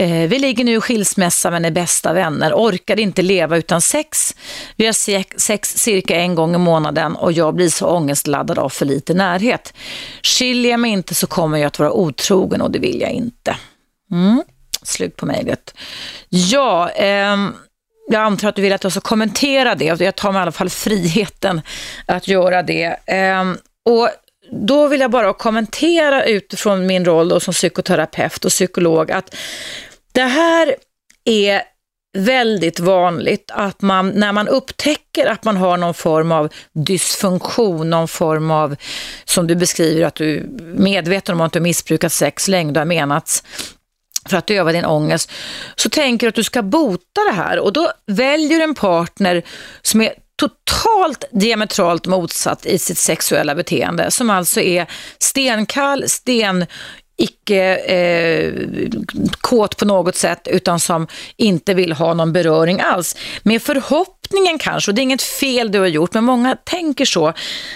Eh, vi ligger nu i skilsmässa men är bästa vänner, orkar inte leva utan sex. Vi har sex cirka en gång i månaden och jag blir så ångestladdad av för lite närhet. Skiljer jag mig inte så kommer jag att vara otrogen och det vill jag inte. Mm. Slut på mejlet. Ja, eh, jag antar att du vill att jag ska kommentera det. Jag tar mig i alla fall friheten att göra det. Eh, och då vill jag bara kommentera utifrån min roll som psykoterapeut och psykolog att det här är väldigt vanligt att man, när man upptäcker att man har någon form av dysfunktion, någon form av, som du beskriver, att du är medveten om att du missbrukat sex länge, du har menats för att döva din ångest, så tänker du att du ska bota det här. Och då väljer du en partner som är totalt diametralt motsatt i sitt sexuella beteende, som alltså är stenkall, sten icke eh, kåt på något sätt utan som inte vill ha någon beröring alls. Med förhoppningen kanske, och det är inget fel du har gjort, men många tänker så,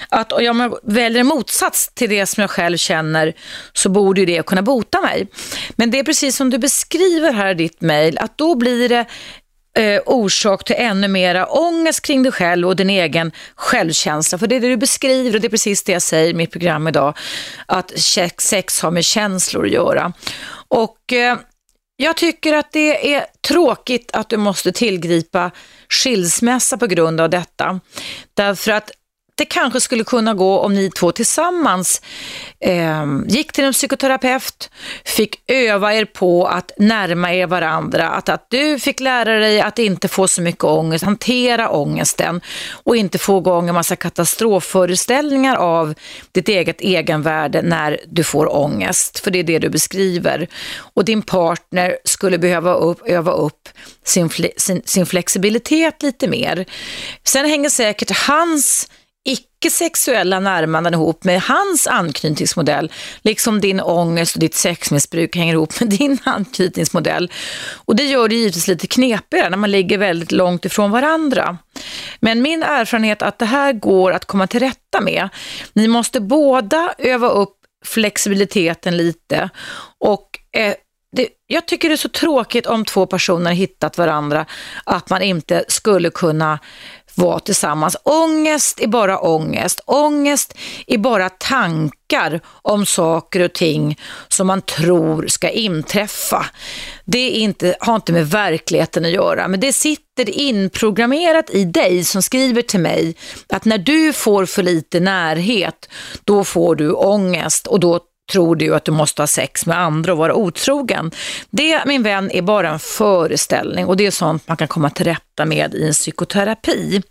att om jag väljer en motsats till det som jag själv känner så borde det kunna bota mig. Men det är precis som du beskriver här i ditt mejl, att då blir det eh, orsak till ännu mera ångest kring dig själv och din egen självkänsla. För det är det du beskriver och det är precis det jag säger i mitt program idag, att sex har med känslor att göra. Och eh, jag tycker att det är tråkigt att du måste tillgripa skilsmässa på grund av detta. Därför att det kanske skulle kunna gå om ni två tillsammans eh, gick till en psykoterapeut, fick öva er på att närma er varandra, att, att du fick lära dig att inte få så mycket ångest, hantera ångesten och inte få igång en massa katastrofföreställningar av ditt eget egenvärde när du får ångest, för det är det du beskriver. Och din partner skulle behöva upp, öva upp sin, sin, sin flexibilitet lite mer. Sen hänger säkert hans icke-sexuella närmanden ihop med hans anknytningsmodell, liksom din ångest och ditt sexmissbruk hänger ihop med din anknytningsmodell. Och det gör det givetvis lite knepigare när man ligger väldigt långt ifrån varandra. Men min erfarenhet är att det här går att komma till rätta med. Ni måste båda öva upp flexibiliteten lite och eh, det, jag tycker det är så tråkigt om två personer hittat varandra att man inte skulle kunna vara tillsammans. Ångest är bara ångest. Ångest är bara tankar om saker och ting som man tror ska inträffa. Det är inte, har inte med verkligheten att göra, men det sitter inprogrammerat i dig som skriver till mig att när du får för lite närhet, då får du ångest och då tror du att du måste ha sex med andra och vara otrogen. Det, min vän, är bara en föreställning och det är sånt man kan komma till rätta med i en psykoterapi.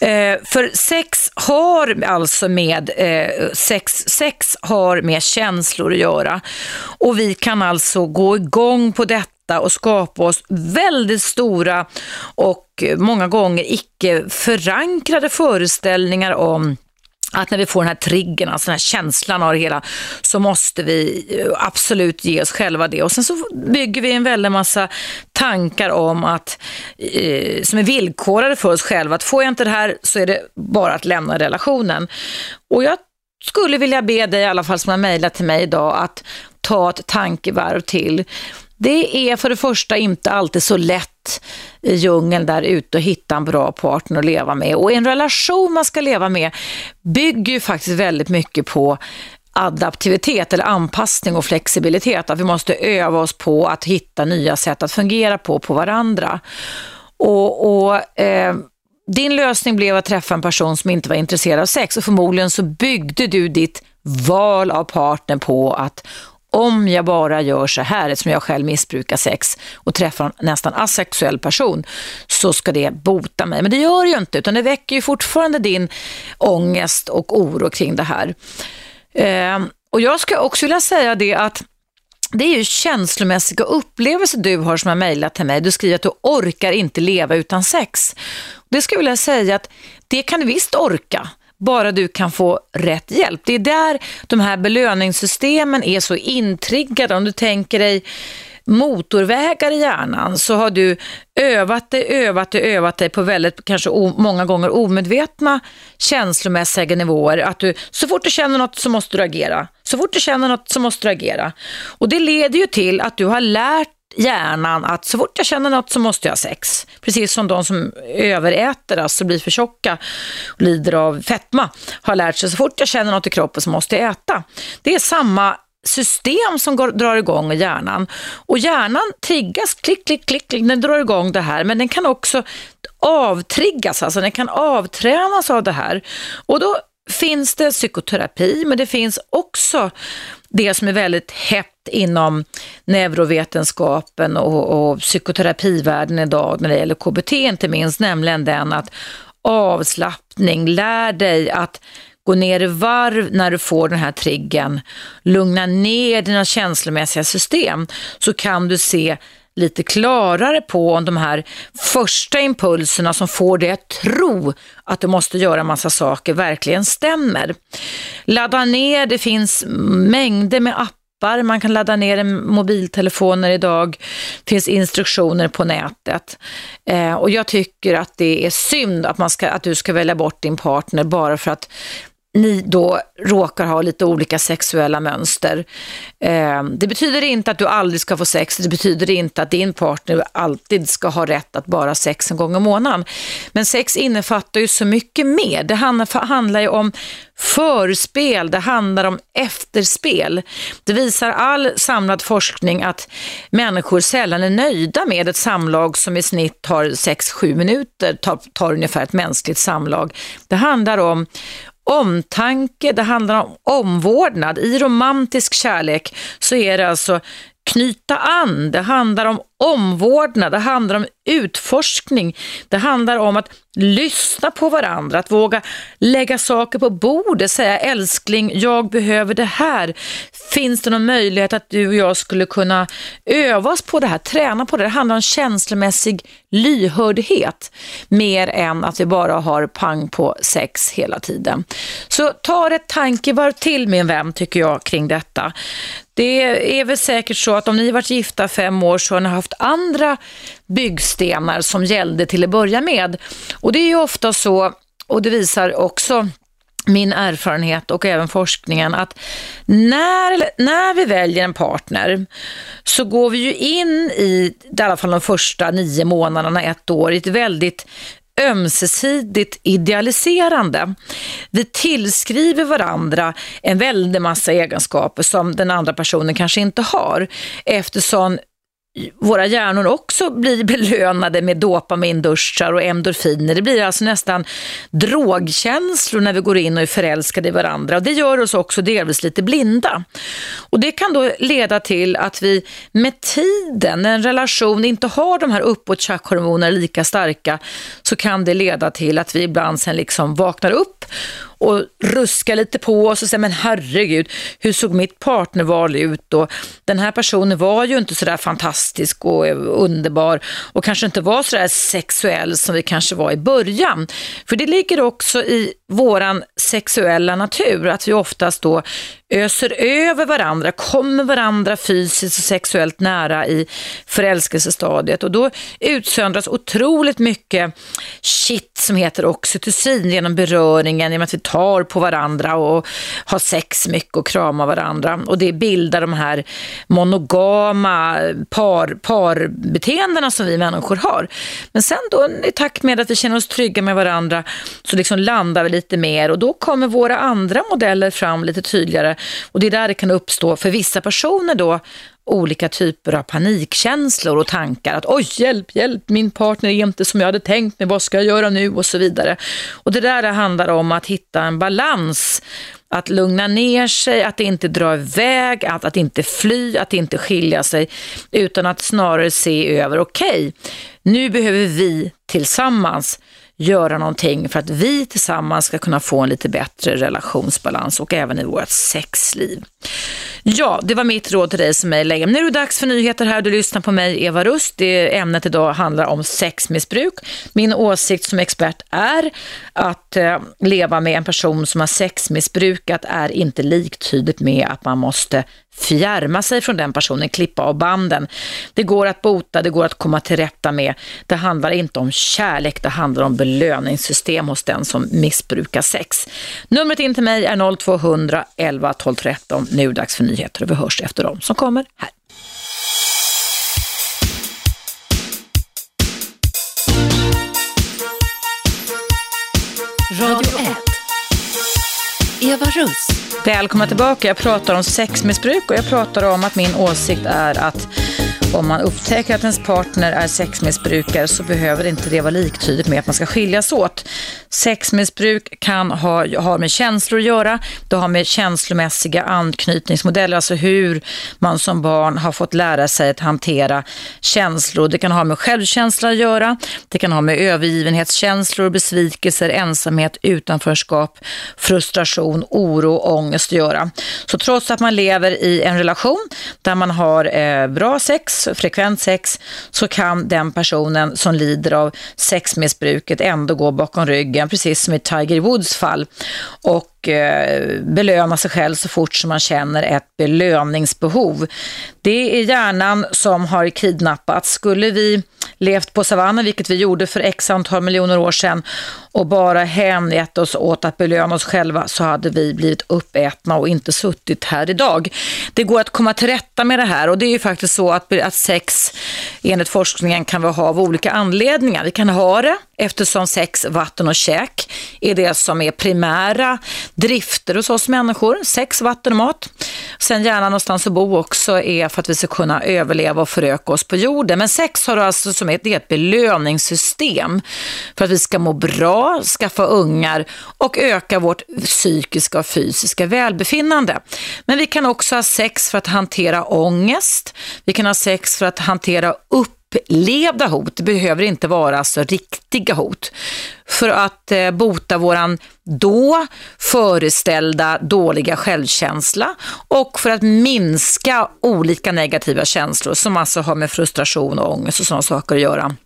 Eh, för sex har alltså med eh, sex, sex har med känslor att göra och vi kan alltså gå igång på detta och skapa oss väldigt stora och många gånger icke förankrade föreställningar om att när vi får den här triggern, alltså den här känslan av det hela, så måste vi eh, absolut ge oss själva det. Och sen så bygger vi en väldig massa tankar om att, eh, som är villkorade för oss själva, att får jag inte det här så är det bara att lämna relationen. Och jag skulle vilja be dig i alla fall som har mejlat till mig idag att ta ett tankevarv till. Det är för det första inte alltid så lätt i djungeln där ute att hitta en bra partner att leva med. Och en relation man ska leva med bygger ju faktiskt väldigt mycket på adaptivitet eller anpassning och flexibilitet. Att vi måste öva oss på att hitta nya sätt att fungera på, på varandra. Och, och eh, din lösning blev att träffa en person som inte var intresserad av sex och förmodligen så byggde du ditt val av partner på att om jag bara gör så här, eftersom jag själv missbrukar sex och träffar en nästan asexuell person, så ska det bota mig. Men det gör det ju inte, utan det väcker ju fortfarande din ångest och oro kring det här. Eh, och jag ska också vilja säga det att det är ju känslomässiga upplevelser du har som har mejlat till mig. Du skriver att du orkar inte leva utan sex. Det skulle jag vilja säga att det kan du visst orka bara du kan få rätt hjälp. Det är där de här belöningssystemen är så intriggade. Om du tänker dig motorvägar i hjärnan så har du övat dig, övat dig, övat dig på väldigt, kanske många gånger omedvetna känslomässiga nivåer. Att du, så fort du känner något så måste du agera. Så fort du känner något så måste du agera. Och det leder ju till att du har lärt hjärnan att så fort jag känner något så måste jag ha sex. Precis som de som överäter, alltså blir för tjocka och lider av fetma, har lärt sig så fort jag känner något i kroppen så måste jag äta. Det är samma system som går, drar igång i hjärnan. Och hjärnan triggas, klick, klick, klick, klick, den drar igång det här, men den kan också avtriggas, alltså den kan avtränas av det här. Och då finns det psykoterapi, men det finns också det som är väldigt hett inom neurovetenskapen och, och psykoterapivärlden idag när det gäller KBT inte minst, nämligen den att avslappning, lär dig att gå ner i varv när du får den här triggen, lugna ner dina känslomässiga system så kan du se lite klarare på om de här första impulserna som får dig att tro att du måste göra massa saker verkligen stämmer. Ladda ner, det finns mängder med appar man kan ladda ner mobiltelefoner idag. Det finns instruktioner på nätet. Eh, och jag tycker att det är synd att, man ska, att du ska välja bort din partner bara för att ni då råkar ha lite olika sexuella mönster. Eh, det betyder inte att du aldrig ska få sex, det betyder inte att din partner alltid ska ha rätt att bara sex en gång i månaden. Men sex innefattar ju så mycket mer. Det handlar ju om förspel, det handlar om efterspel. Det visar all samlad forskning att människor sällan är nöjda med ett samlag som i snitt tar 6-7 minuter, tar, tar ungefär ett mänskligt samlag. Det handlar om omtanke, det handlar om omvårdnad. I romantisk kärlek så är det alltså knyta an, det handlar om omvårdnad, det handlar om utforskning, det handlar om att lyssna på varandra, att våga lägga saker på bordet, säga älskling, jag behöver det här. Finns det någon möjlighet att du och jag skulle kunna övas på det här, träna på det? Det handlar om känslomässig lyhördhet mer än att vi bara har pang på sex hela tiden. Så ta ett tankevarv till min vän tycker jag kring detta. Det är väl säkert så att om ni har varit gifta fem år så har ni haft andra byggstenar som gällde till att börja med. Och det är ju ofta så, och det visar också min erfarenhet och även forskningen att när, när vi väljer en partner så går vi ju in i, i alla fall de första nio månaderna, ett år, i ett väldigt ömsesidigt idealiserande. Vi tillskriver varandra en väldig massa egenskaper som den andra personen kanske inte har eftersom våra hjärnor också blir belönade med dopaminduschar och endorfiner. Det blir alltså nästan drogkänslor när vi går in och är förälskade i varandra. Och det gör oss också delvis lite blinda. Och det kan då leda till att vi med tiden, när en relation inte har de här uppåt lika starka, så kan det leda till att vi ibland sen liksom vaknar upp och ruska lite på oss och säga, men herregud, hur såg mitt partnerval ut? Och den här personen var ju inte sådär fantastisk och underbar och kanske inte var sådär sexuell som vi kanske var i början. För det ligger också i våran sexuella natur, att vi oftast då öser över varandra, kommer varandra fysiskt och sexuellt nära i förälskelsestadiet. Och då utsöndras otroligt mycket shit som heter oxytocin genom beröringen, genom att vi tar på varandra och har sex mycket och kramar varandra. Och det bildar de här monogama par, parbeteendena som vi människor har. Men sen då i takt med att vi känner oss trygga med varandra så liksom landar vi lite mer. Och då kommer våra andra modeller fram lite tydligare och det är där det kan uppstå för vissa personer då olika typer av panikkänslor och tankar att oj, hjälp, hjälp, min partner är inte som jag hade tänkt mig, vad ska jag göra nu och så vidare. Och det där handlar om att hitta en balans, att lugna ner sig, att inte dra iväg, att, att inte fly, att inte skilja sig, utan att snarare se över, okej, okay, nu behöver vi tillsammans göra någonting för att vi tillsammans ska kunna få en lite bättre relationsbalans och även i vårt sexliv. Ja, det var mitt råd till dig som mejlade. Nu är det dags för nyheter här. Du lyssnar på mig, Eva Rust. Det ämnet idag handlar om sexmissbruk. Min åsikt som expert är att eh, leva med en person som har sexmissbrukat är inte liktydigt med att man måste fjärma sig från den personen, klippa av banden. Det går att bota, det går att komma till rätta med. Det handlar inte om kärlek, det handlar om belöningssystem hos den som missbrukar sex. Numret in till mig är 0200 11 12 13. Nu är det dags för nyheter och vi hörs efter dem som kommer här. Radio 1. Eva Russ. Välkomna tillbaka. Jag pratar om sexmissbruk och jag pratar om att min åsikt är att om man upptäcker att ens partner är sexmissbrukare så behöver inte det vara liktydigt med att man ska skiljas åt. Sexmissbruk kan ha, ha med känslor att göra. Det har med känslomässiga anknytningsmodeller, alltså hur man som barn har fått lära sig att hantera känslor. Det kan ha med självkänsla att göra. Det kan ha med övergivenhetskänslor, besvikelser, ensamhet, utanförskap, frustration, oro, ångest att göra. Så trots att man lever i en relation där man har eh, bra sex, frekvent sex, så kan den personen som lider av sexmissbruket ändå gå bakom ryggen, precis som i Tiger Woods fall. Och eh, belöna sig själv så fort som man känner ett belöningsbehov. Det är hjärnan som har kidnappats. Skulle vi levt på savannen, vilket vi gjorde för x antal miljoner år sedan och bara hängett oss åt att belöna oss själva så hade vi blivit uppätna och inte suttit här idag. Det går att komma till rätta med det här och det är ju faktiskt så att, att sex enligt forskningen kan vi ha av olika anledningar. Vi kan ha det eftersom sex, vatten och käk är det som är primära drifter hos oss människor. Sex, vatten och mat. Sen gärna någonstans att bo också är för att vi ska kunna överleva och föröka oss på jorden. Men sex har alltså som ett, det är ett belöningssystem för att vi ska må bra, skaffa ungar och öka vårt psykiska och fysiska välbefinnande. Men vi kan också ha sex för att hantera ångest. Vi kan ha sex för att hantera upp upplevda hot. Det behöver inte vara alltså riktiga hot. För att eh, bota våran då föreställda dåliga självkänsla och för att minska olika negativa känslor som alltså har med frustration och ångest och sådana saker att göra.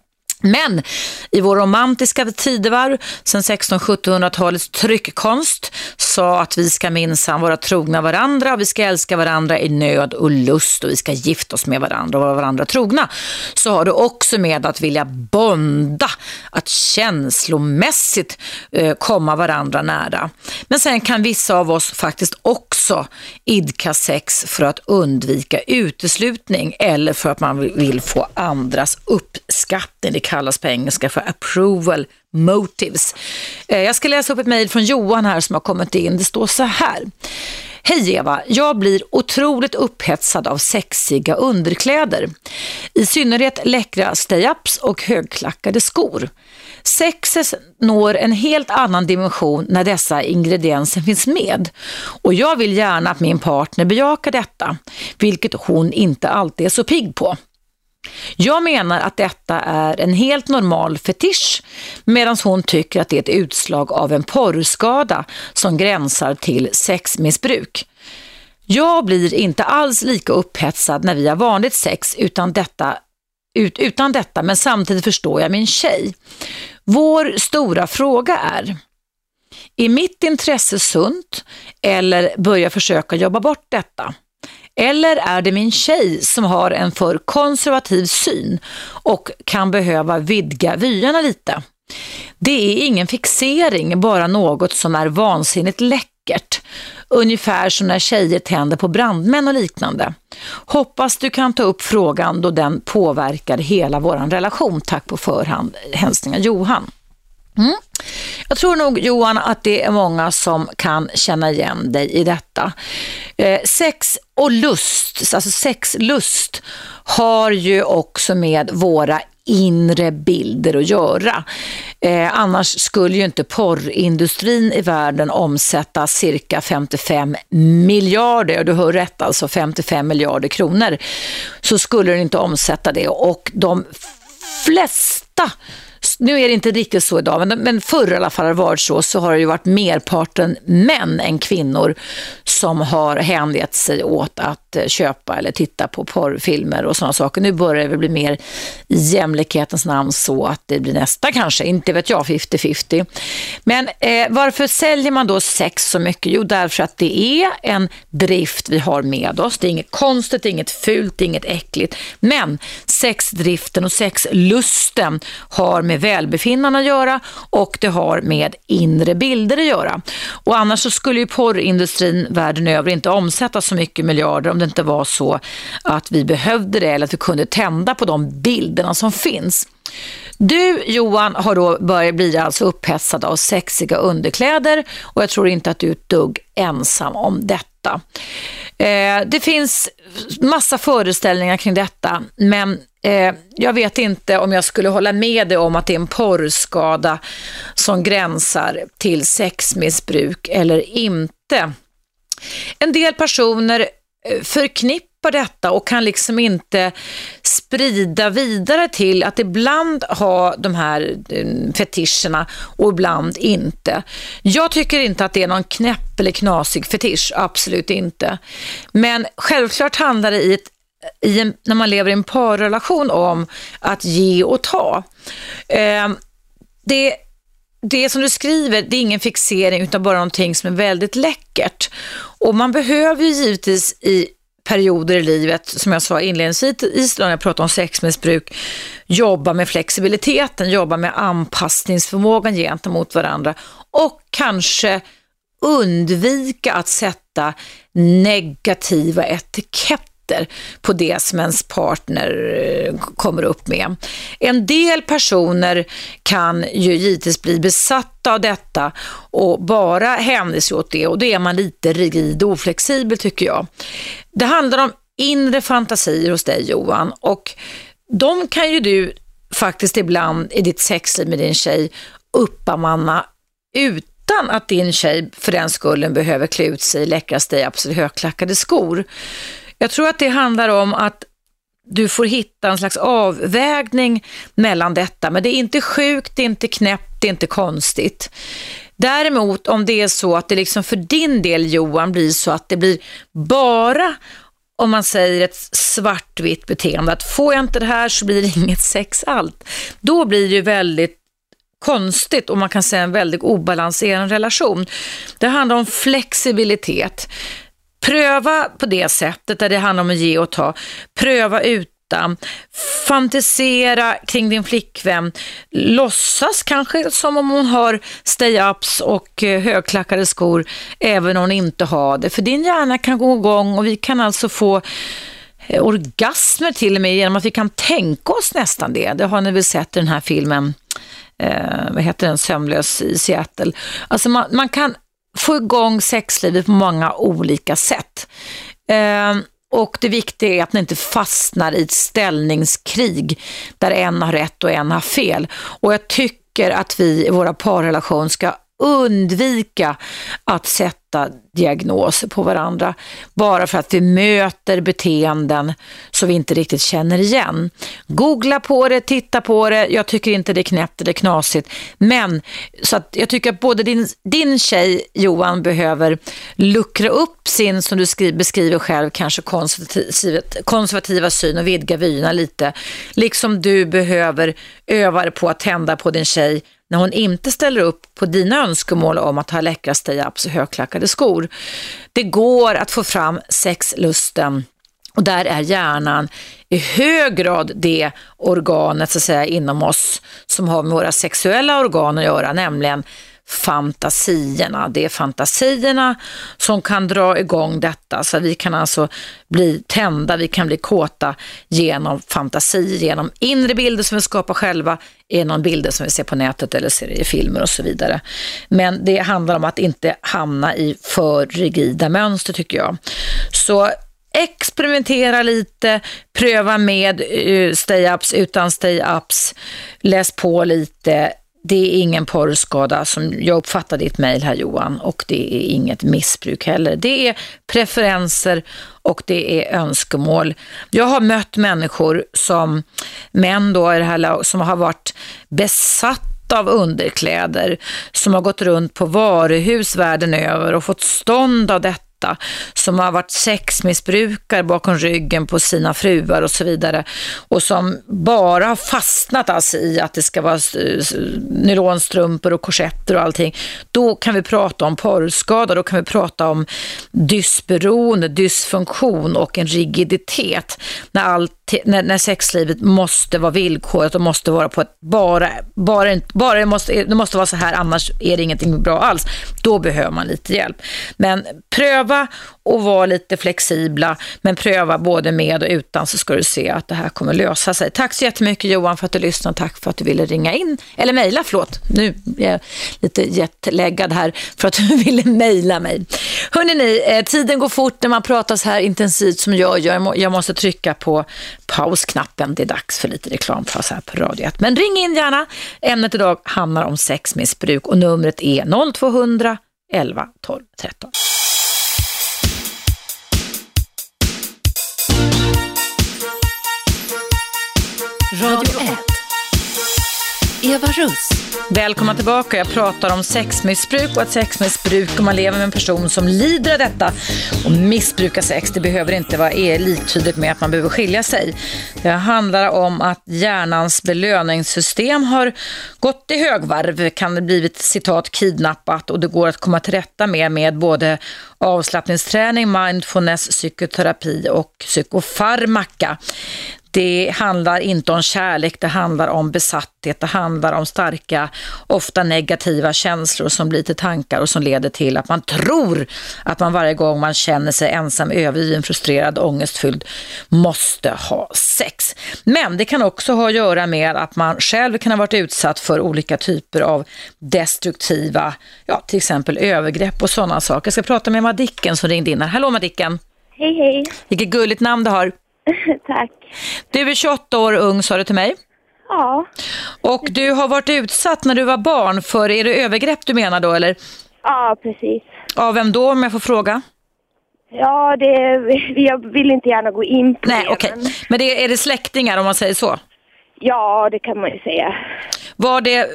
Men i vår romantiska tidevarv, sen 1600-1700-talets tryckkonst, sa att vi ska minsann vara trogna varandra vi ska älska varandra i nöd och lust och vi ska gifta oss med varandra och vara varandra trogna. Så har det också med att vilja bonda, att känslomässigt eh, komma varandra nära. Men sen kan vissa av oss faktiskt också idka sex för att undvika uteslutning eller för att man vill få andras uppskattning. Det kallas på engelska för approval motives. Eh, jag ska läsa upp ett mejl från Johan här som har kommit in. Det står så här. Hej Eva, jag blir otroligt upphetsad av sexiga underkläder. I synnerhet läckra stay-ups och högklackade skor. Sexet når en helt annan dimension när dessa ingredienser finns med. Och jag vill gärna att min partner bejakar detta, vilket hon inte alltid är så pigg på. Jag menar att detta är en helt normal fetisch medan hon tycker att det är ett utslag av en porrskada som gränsar till sexmissbruk. Jag blir inte alls lika upphetsad när vi har vanligt sex utan detta, ut, utan detta men samtidigt förstår jag min tjej. Vår stora fråga är är mitt intresse sunt eller börja försöka jobba bort detta? Eller är det min tjej som har en för konservativ syn och kan behöva vidga vyerna lite? Det är ingen fixering, bara något som är vansinnigt läckert. Ungefär som när tjejer tänder på brandmän och liknande. Hoppas du kan ta upp frågan då den påverkar hela vår relation. Tack på förhand. Hälsningar Johan. Mm. Jag tror nog Johan att det är många som kan känna igen dig i detta. Eh, sex och lust, alltså sexlust har ju också med våra inre bilder att göra. Eh, annars skulle ju inte porrindustrin i världen omsätta cirka 55 miljarder, du hör rätt alltså 55 miljarder kronor, så skulle den inte omsätta det och de flesta nu är det inte riktigt så idag, men, men förr i alla fall har det varit så, så har det ju varit merparten män än kvinnor som har hängett sig åt att eh, köpa eller titta på porrfilmer och sådana saker. Nu börjar det väl bli mer i jämlikhetens namn så att det blir nästa kanske, inte vet jag, 50-50. Men eh, varför säljer man då sex så mycket? Jo, därför att det är en drift vi har med oss. Det är inget konstigt, det är inget fult, det är inget äckligt. Men sexdriften och sexlusten har med välbefinnande att göra och det har med inre bilder att göra. Och annars så skulle ju porrindustrin världen över inte omsätta så mycket miljarder om det inte var så att vi behövde det eller att vi kunde tända på de bilderna som finns. Du Johan har då börjat bli alltså upphetsad av sexiga underkläder och jag tror inte att du är ett dugg ensam om detta. Eh, det finns massa föreställningar kring detta men eh, jag vet inte om jag skulle hålla med dig om att det är en porrskada som gränsar till sexmissbruk eller inte. En del personer eh, förknippar detta och kan liksom inte sprida vidare till att ibland ha de här eh, fetischerna och ibland inte. Jag tycker inte att det är någon knäpp eller knasig fetisch, absolut inte. Men självklart handlar det i ett en, när man lever i en parrelation om att ge och ta. Eh, det, det som du skriver, det är ingen fixering utan bara någonting som är väldigt läckert. Och man behöver ju givetvis i perioder i livet, som jag sa inledningsvis när jag pratade om sexmissbruk, jobba med flexibiliteten, jobba med anpassningsförmågan gentemot varandra och kanske undvika att sätta negativa etiketter etiketter på det som ens partner eh, kommer upp med. En del personer kan ju givetvis bli besatta av detta och bara hänvisa sig åt det och då är man lite rigid och oflexibel tycker jag. Det handlar om inre fantasier hos dig Johan och de kan ju du faktiskt ibland i ditt sexliv med din tjej uppamanna utan att din tjej för den skullen behöver klä ut sig i läckraste i absolut högklackade skor. Jag tror att det handlar om att du får hitta en slags avvägning mellan detta. Men det är inte sjukt, det är inte knäppt, det är inte konstigt. Däremot om det är så att det liksom för din del Johan blir så att det blir bara om man säger ett svartvitt beteende, att får jag inte det här så blir det inget sex allt. Då blir det ju väldigt konstigt och man kan säga en väldigt obalanserad relation. Det handlar om flexibilitet. Pröva på det sättet där det handlar om att ge och ta. Pröva utan. Fantisera kring din flickvän. Låtsas kanske som om hon har stay-ups och eh, högklackade skor även om hon inte har det. För din hjärna kan gå igång och vi kan alltså få eh, orgasmer till och med genom att vi kan tänka oss nästan det. Det har ni väl sett i den här filmen eh, vad heter den, Sömnlös i Seattle. Alltså man, man kan få igång sexlivet på många olika sätt. Eh, och det viktiga är att ni inte fastnar i ett ställningskrig där en har rätt och en har fel. Och jag tycker att vi i våra parrelation ska undvika att sätta diagnoser på varandra bara för att vi möter beteenden som vi inte riktigt känner igen. Googla på det, titta på det. Jag tycker inte det är knäppt eller knasigt. Men så att jag tycker att både din, din tjej Johan behöver luckra upp sin, som du skriver, beskriver själv, kanske konservativa, konservativa syn och vidga vyerna lite. Liksom du behöver öva på att tända på din tjej när hon inte ställer upp på dina önskemål om att ha läckra stay-ups och högklackade skor. Det går att få fram sexlusten och där är hjärnan i hög grad det organet så att säga, inom oss som har med våra sexuella organ att göra, nämligen fantasierna. Det är fantasierna som kan dra igång detta. Så vi kan alltså bli tända, vi kan bli kåta genom fantasi, genom inre bilder som vi skapar själva, genom bilder som vi ser på nätet eller ser i filmer och så vidare. Men det handlar om att inte hamna i för rigida mönster tycker jag. Så experimentera lite, pröva med eh, stay-ups, utan stay-ups, läs på lite, det är ingen porrskada som jag uppfattar ditt mejl här Johan och det är inget missbruk heller. Det är preferenser och det är önskemål. Jag har mött människor som män då i det här som har varit besatta av underkläder som har gått runt på varuhus världen över och fått stånd av detta detta, som har varit sexmissbrukare bakom ryggen på sina fruar och så vidare och som bara har fastnat alltså i att det ska vara nylonstrumpor och korsetter och allting, då kan vi prata om porrskada, då kan vi prata om dysberoende, dysfunktion och en rigiditet när, allt, när, när sexlivet måste vara villkoret och måste vara på ett bara, bara, bara det, måste, det måste vara så här annars är det ingenting bra alls. Då behöver man lite hjälp. Men pröva pröva och vara lite flexibla, men pröva både med och utan så ska du se att det här kommer lösa sig. Tack så jättemycket Johan för att du lyssnade och tack för att du ville ringa in, eller mejla, förlåt. Nu är jag lite jetlaggad här för att du ville mejla mig. Hörrni, ni, eh, tiden går fort när man pratar så här intensivt som jag gör. Jag måste trycka på pausknappen. Det är dags för lite reklampaus här på Radio 1. Men ring in gärna. Ämnet idag handlar om sexmissbruk och numret är 0200 11 12 13. Radio 1. Eva Russ. Välkomna tillbaka. Jag pratar om sexmissbruk och att sexmissbruk, om man lever med en person som lider av detta och missbrukar sex, det behöver inte vara liktydigt med att man behöver skilja sig. Det handlar om att hjärnans belöningssystem har gått i högvarv, kan det blivit citat kidnappat och det går att komma till rätta med med både avslappningsträning, mindfulness, psykoterapi och psykofarmaka. Det handlar inte om kärlek, det handlar om besatthet, det handlar om starka, ofta negativa känslor som blir till tankar och som leder till att man tror att man varje gång man känner sig ensam, övergiven, frustrerad, ångestfylld måste ha sex. Men det kan också ha att göra med att man själv kan ha varit utsatt för olika typer av destruktiva, ja till exempel övergrepp och sådana saker. Jag ska prata med Madicken som ringde in här. Hallå Madicken! Hej hej! Vilket gulligt namn du har. Tack. Du är 28 år ung sa du till mig. Ja. Och du har varit utsatt när du var barn för, är det övergrepp du menar då eller? Ja, precis. Av vem då om jag får fråga? Ja, det, jag vill inte gärna gå in på Nej, det. okej. Men, Men det, är det släktingar om man säger så? ja, det kan man ju säga. Var det eh,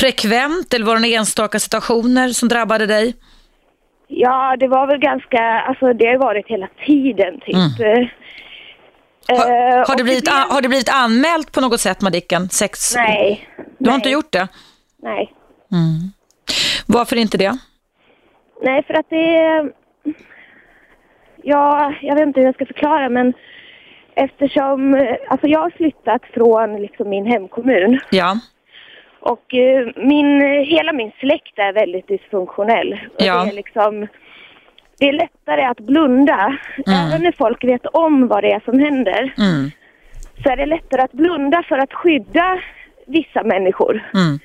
frekvent eller var det enstaka situationer som drabbade dig? Ja, det var väl ganska, alltså det har varit hela tiden typ. Mm. Eh, Har, har, och det blivit, an- har det blivit anmält på något sätt Madicken? Sex? Nej. Du har nej, inte gjort det? Nej. Varför inte det? Nej, för att det... Ja, jag vet inte hur jag ska förklara men eftersom, eh, alltså jag har flyttat från liksom min hemkommun Ja. och eh, min, hela min släkt är väldigt dysfunktionell. Ja. Det är liksom, det är lättare att blunda, även när folk vet om vad det är som händer. Mm. Så är det lättare att blunda för att skydda vissa människor Mm.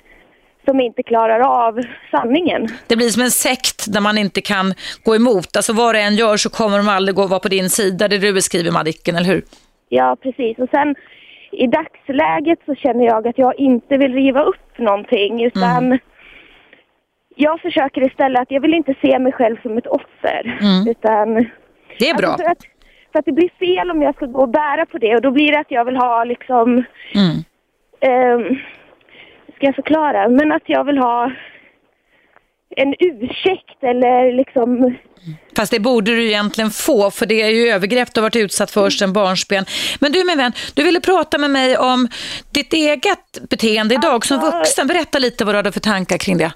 som inte klarar av sanningen. Det blir som en sekt där man inte kan gå emot. Alltså vad det än gör så kommer de aldrig gå vara på din sida. Det du beskriver Madicken, eller hur? Ja, precis. Och sen i dagsläget så känner jag att jag inte vill riva upp någonting utan jag försöker istället att jag vill inte se mig själv som ett offer. Mm. Utan, Det är bra. Alltså för, att, för att det blir fel om jag ska gå och bära på det och då blir det att jag vill ha liksom, Mm. ehm, ska jag förklara, men att jag vill ha en ursäkt eller liksom Fast det borde du egentligen få, för det är ju övergrepp du har varit utsatt för sedan barnsben. Men du min vän, du ville prata med mig om ditt eget beteende idag som Alltså- vuxen. Berätta lite vad du hade för tankar kring det.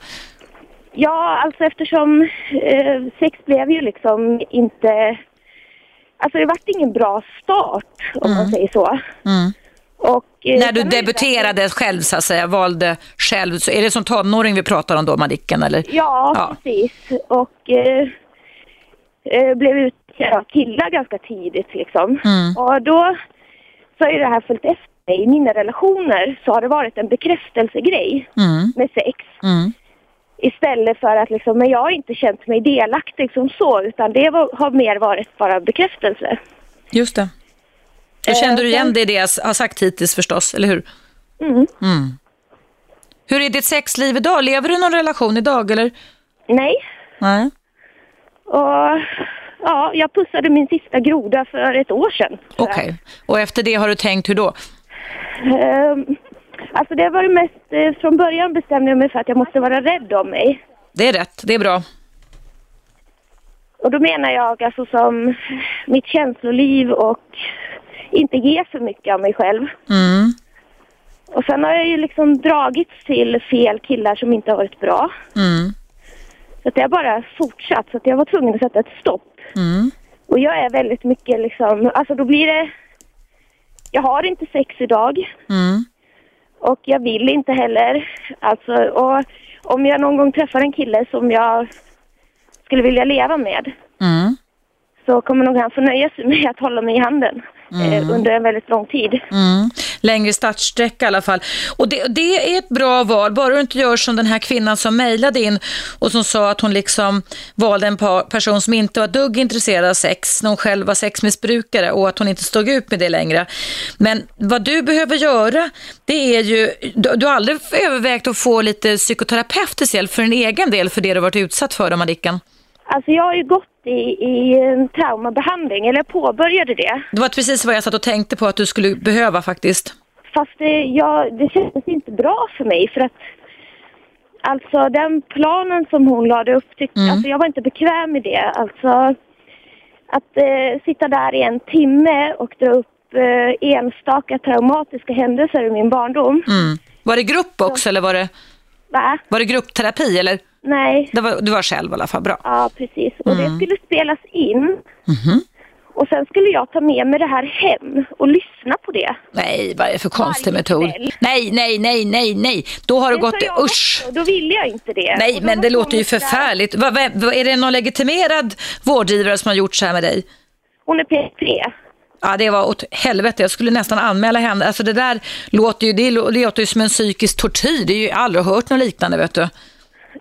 Ja, alltså eftersom eh, sex blev ju liksom inte... Alltså det vart ingen bra start, om man säger så. Mm. Och, eh, När du har det- debuterade själv så att säga, valde själv, så är det som tonåring vi pratar om då, Madicken? Eller? Ja, Ja. precis. Och eh, eh, blev utsatt av killar ganska tidigt liksom. Mm. Och då så ju det här följt efter mig. I mina relationer så har det varit en bekräftelsegrej Mm. med sex. Istället för att liksom, men jag har inte känt mig delaktig som så, utan det var, har mer varit bara bekräftelse. Just det. Då Eh, kände du igen det i det jag har sagt hittills förstås, eller hur? Mm. Mm. Hur är ditt sexliv idag? Lever du någon relation idag eller? Nej. Nej. Och ja, jag pussade min sista groda för ett år sedan. Okej. Och efter det har du tänkt hur då? Ehm, alltså det var det mest, eh, från början bestämde jag mig för att jag måste vara rädd om mig. Det är rätt, det är bra. Och då menar jag alltså som mitt känsloliv och inte ge för mycket av mig själv. Mm. Och sen har jag ju liksom dragits till fel killar som inte har varit bra. Mm. Så att jag bara fortsatt, så att jag var tvungen att sätta ett stopp. Mm. Och jag är väldigt mycket liksom, alltså då blir det... Jag har inte sex idag. Mm. Och jag vill inte heller. Alltså, och om jag någon gång träffar en kille som jag skulle vilja leva med Mm. så kommer nog han få nöja sig med att hålla mig i handen eh, under en väldigt lång tid. Mm. Längre startsträcka i alla fall. Och det, det är ett bra val, bara du inte gör som den här kvinnan som mejlade in och som sa att hon liksom valde en person som inte var dugg intresserad av sex när hon själv var sexmissbrukare och att hon inte stod ut med det längre. Men vad du behöver göra, det är ju, du, du har aldrig övervägt att få lite psykoterapeutisk hjälp för din egen del för det du varit utsatt för, då, Madicken? Alltså jag har ju gått i, i en traumabehandling, eller jag påbörjade det. Det var precis vad jag satt och tänkte på att du skulle behöva faktiskt. Fast det, jag, det kändes inte bra för mig för att alltså den planen som hon lade upp, tyckte, Mm. alltså jag var inte bekväm med det. Alltså att eh, sitta där i en timme och dra upp eh, enstaka traumatiska händelser ur min barndom. Mm. Var det grupp också eller var det, Va? var det gruppterapi eller? Nej. Det var, du var själv i alla fall, bra. Ja, precis. Och det skulle spelas in. Mhm. Och sen skulle jag ta med mig det här hem och lyssna på det. Nej, vad är det för konstig metod? Nej, nej, nej, nej, nej. Då har det Det gått jag usch. också, Då ville jag inte det. Nej, men det låter ju så där- förfärligt. Vad, vad, vad, är det någon legitimerad vårdgivare som har gjort så här med dig? Hon är P3. Ja, det var åt helvete. Jag skulle nästan anmäla henne. Alltså det där låter ju, det låter ju som en psykisk tortyr. Det är ju jag har aldrig hört något liknande, vet du.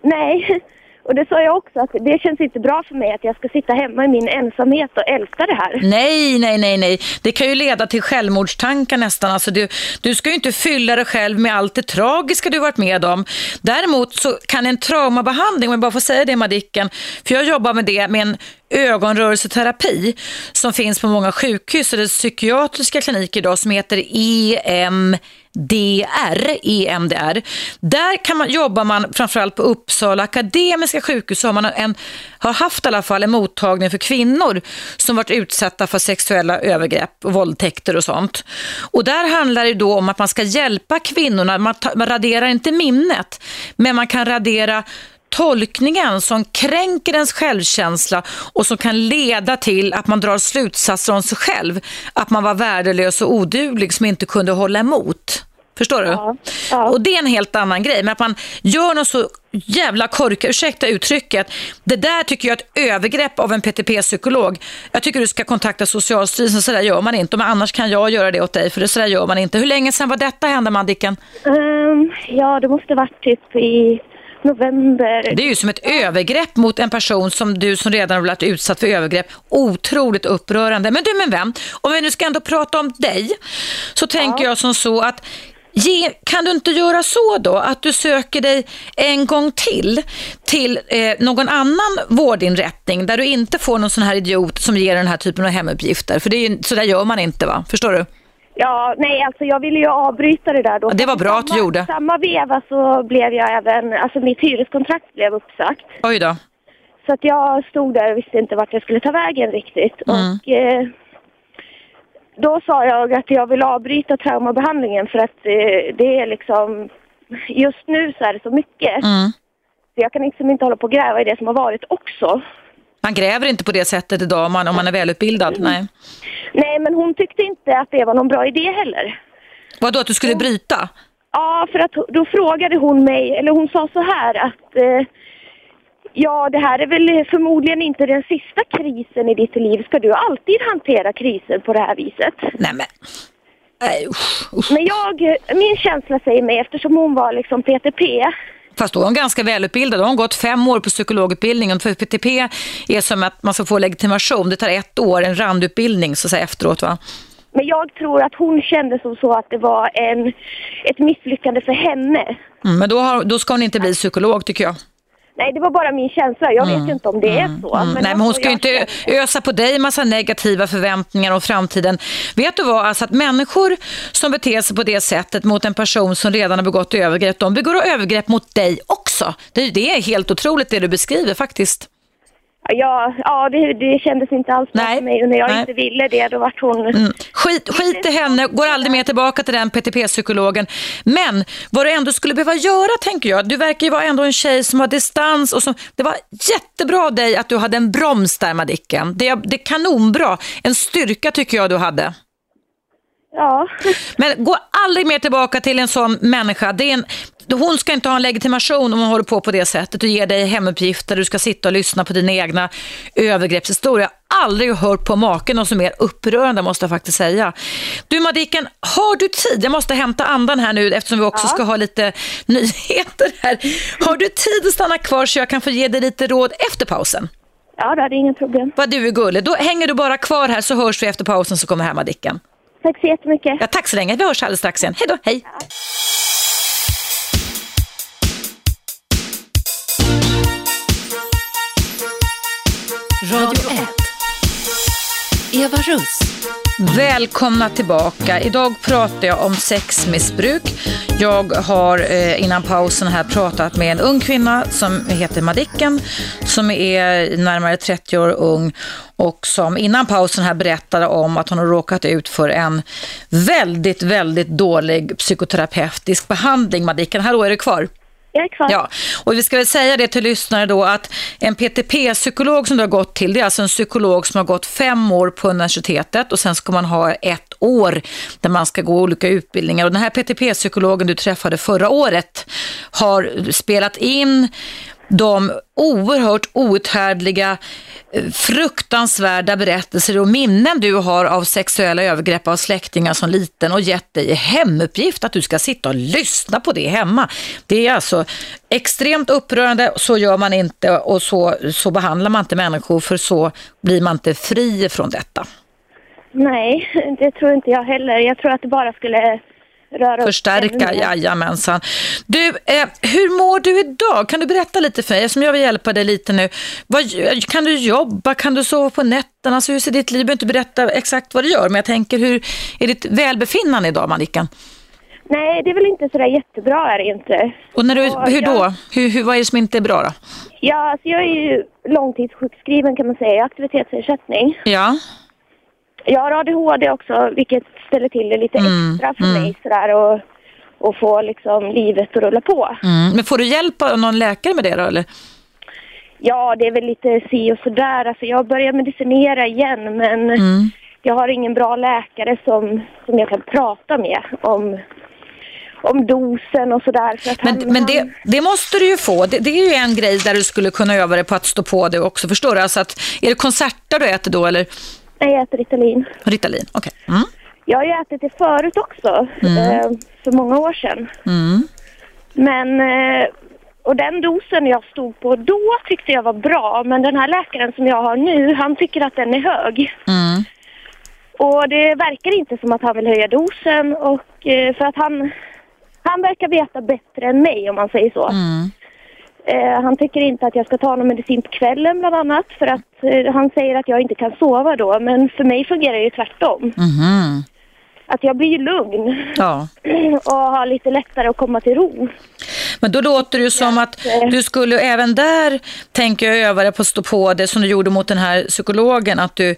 Nej, och det sa jag också att det känns inte bra för mig att jag ska sitta hemma i min ensamhet och älta det här. Nej, nej, nej, nej. Det kan ju leda till självmordstankar nästan. Alltså du, du ska ju inte fylla dig själv med allt det tragiska du varit med om. Däremot så kan en traumabehandling, om jag bara får säga det Madicken, för jag jobbar med det med en ögonrörelseterapi som finns på många sjukhus eller psykiatriska kliniker idag som heter EM... EMDR. EMDR. Där kan man, jobbar man framförallt på Uppsala akademiska sjukhus så har man en, har haft i alla fall en mottagning för kvinnor som varit utsatta för sexuella övergrepp och våldtäkter och sånt. Och där handlar det då om att man ska hjälpa kvinnorna, man, ta, man raderar inte minnet, men man kan radera tolkningen som kränker ens självkänsla och som kan leda till att man drar slutsatser om sig själv. Att man var värdelös och oduglig som inte kunde hålla emot. Förstår du? Ja, ja. Och det är en helt annan grej. Men att man gör något så jävla korkat, ursäkta uttrycket. Det där tycker jag är ett övergrepp av en PTP-psykolog. Jag tycker du ska kontakta Socialstyrelsen, så där gör man inte. Men annars kan jag göra det åt dig, för det så där gör man inte. Hur länge sedan var detta hände, Madicken? Ehm, ja, det måste varit typ i november. Det är ju som ett övergrepp mot en person som du som redan har blivit utsatt för övergrepp. Otroligt upprörande. Men du min vän, om vi nu ska ändå prata om dig så tänker jag som så att Ge, kan du inte göra så då att du söker dig en gång till till eh, någon annan vårdinrättning där du inte får någon sån här idiot som ger den här typen av hemuppgifter? För det är ju, så där gör man inte va? Förstår du? Ja, nej alltså jag ville ju avbryta det där då. Ja, det var bra att du Samma- gjorde. samma veva så blev jag även, alltså mitt hyreskontrakt blev uppsagt. Oj då. Så att jag stod där och visste inte vart jag skulle ta vägen riktigt. Mm. Och eh, då sa jag att jag vill avbryta traumabehandlingen för att eh, det är liksom, just nu så är det så mycket. Mm. Så jag kan liksom inte hålla på och gräva i det som har varit också. Man gräver inte på det sättet idag om man, om man är välutbildad. Nej. Nej, men hon tyckte inte att det var någon bra idé heller. Vadå, att du skulle bryta? Ja, för att då frågade hon mig, eller hon sa så här att eh, ja, det här är väl förmodligen inte den sista krisen i ditt liv. Ska du alltid hantera kriser på det här viset? Nej men. Nej, usch, usch. Men jag, min känsla säger mig, eftersom hon var liksom PTP, Fast då är hon ganska välutbildad. Då har hon gått fem år på psykologutbildningen. För PTP är som att man ska få legitimation. Det tar ett år, en randutbildning så att säga, efteråt. Va? men jag tror att hon kände som så att det var en, ett misslyckande för henne. Mm, men då, har, då ska hon inte bli psykolog tycker jag. Nej, det var bara min känsla. Jag vet ju inte om det är så. Mm, Men Nej, men hon ska ju inte ösa på dig massa negativa förväntningar om framtiden. Vet du vad, alltså att människor som beter sig på det sättet mot en person som redan har begått övergrepp, de begår övergrepp mot dig också. Det, det är helt otroligt det du beskriver faktiskt. Ja, ja det, det kändes inte alls bra för mig. Och när jag nej. inte ville det, då vart hon... Mm. Skit, skit i henne, går aldrig mer tillbaka till den PTP-psykologen. Men vad du ändå skulle behöva göra, tänker jag, du verkar ju vara ändå en tjej som har distans och som, det var jättebra av dig att du hade en broms där, Madicken. Det, det är kanonbra. En styrka tycker jag du hade. Ja. Men gå aldrig mer tillbaka till en sån människa. Det är en, hon ska inte ha en legitimation om hon håller på på det sättet och ger dig hemuppgifter. Du ska sitta och lyssna på dina egna övergreppshistorier. Aldrig hört på maken och som mer upprörande måste jag faktiskt säga. Du Madicken, har du tid? Jag måste hämta andan här nu eftersom vi också ska ha lite nyheter här. Har du tid att stanna kvar så jag kan få ge dig lite råd efter pausen? Ja, det är inga problem. Vad du är gullig. Då hänger du bara kvar här så hörs vi efter pausen så kommer här Madicken. Tack så jättemycket. Ja, tack så länge. Vi hörs alldeles strax igen. Hej då, hej. Radio 1. Eva Russ. Välkomna tillbaka. Idag pratar jag om sexmissbruk. Jag har eh, innan pausen här pratat med en ung kvinna som heter Madicken som är närmare 30 år ung och som innan pausen här berättade om att hon har råkat ut för en väldigt, väldigt dålig psykoterapeutisk behandling. Madicken, hallå är du kvar? Jag är kvar. Ja, och vi ska väl säga det till lyssnare då att en PTP-psykolog som du har gått till, det är alltså en psykolog som har gått fem år på universitetet och sen ska man ha ett år där man ska gå olika utbildningar. Och den här PTP-psykologen du träffade förra året har spelat in de oerhört outhärdliga, eh, fruktansvärda berättelser och minnen du har av sexuella övergrepp av släktingar som liten och gett dig i hemuppgift att du ska sitta och lyssna på det hemma. Det är alltså extremt upprörande, så gör man inte och så, så behandlar man inte människor för så blir man inte fri från detta. Nej, det tror inte jag heller. Jag tror att det bara skulle röra Förstärka, jajamensan. Du, eh, hur mår du idag? Kan du berätta lite för mig, eftersom jag vill hjälpa dig lite nu. Vad, kan du jobba? Kan du sova på nätterna? Alltså, hur ser ditt liv? Du behöver inte berätta exakt vad du gör, men jag tänker, hur är ditt välbefinnande idag, Malikan? Nej, det är väl inte sådär jättebra är det inte. Och när du, Ja, hur då? jag- Hur, hur, vad är det som inte är bra då? Ja, alltså jag är ju långtidssjukskriven kan man säga, aktivitetsersättning. Ja, Jag har ADHD också, vilket ställer till det lite Mm, extra för mig sådär och, och få liksom livet att rulla på. mm. men får du hjälp av någon läkare med det då, eller? Ja, det är väl lite si och sådär. Alltså jag börjar medicinera igen men Mm. jag har ingen bra läkare som, som jag kan prata med om, om dosen och sådär. Men, han- men det, det måste du ju få. Det, det är ju en grej där du skulle kunna öva dig på att stå på det också, förstår du? Alltså att, är det konserter du äter då, eller? Nej, jag äter Ritalin. Ritalin, okej. Mm. Jag har ju ätit det förut också, eh, för många år sedan. Mm. Men, eh, och den dosen jag stod på då tyckte jag var bra, men den här läkaren som jag har nu, han tycker att den är hög. Mm. Och det verkar inte som att han vill höja dosen och eh, för att han, han verkar veta bättre än mig om man säger så. Mm. Eh, han tycker inte att jag ska ta någon medicin på kvällen bland annat för att eh, han säger att jag inte kan sova då. Men för mig fungerar det ju tvärtom. Mhm. Att jag blir lugn Ja. och har lite lättare att komma till ro. Men då låter det ju som att du skulle även där tänka öva dig på att stå på det som du gjorde mot den här psykologen. Att du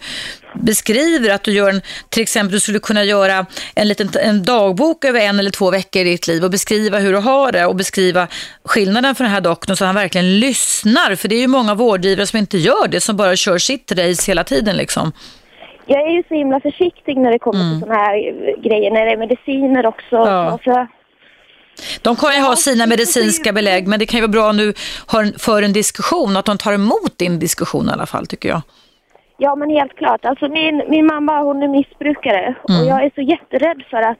beskriver att du gör en, till exempel du skulle kunna göra en liten en dagbok över en eller två veckor i ditt liv och beskriva hur du har det och beskriva skillnaden för den här doktorn så han verkligen lyssnar. För det är ju många vårdgivare som inte gör det, som bara kör sitt race hela tiden liksom. Jag är ju så himla försiktig när det kommer till såna här grejer, när det är mediciner också. Mm. Ja. Och så, De kan ju ha sina medicinska belägg, men det kan ju vara bra om du har för en diskussion, att de tar emot din diskussion i alla fall, tycker jag. ja men helt klart. Alltså min, min mamma hon är missbrukare Mm. och jag är så jätterädd för att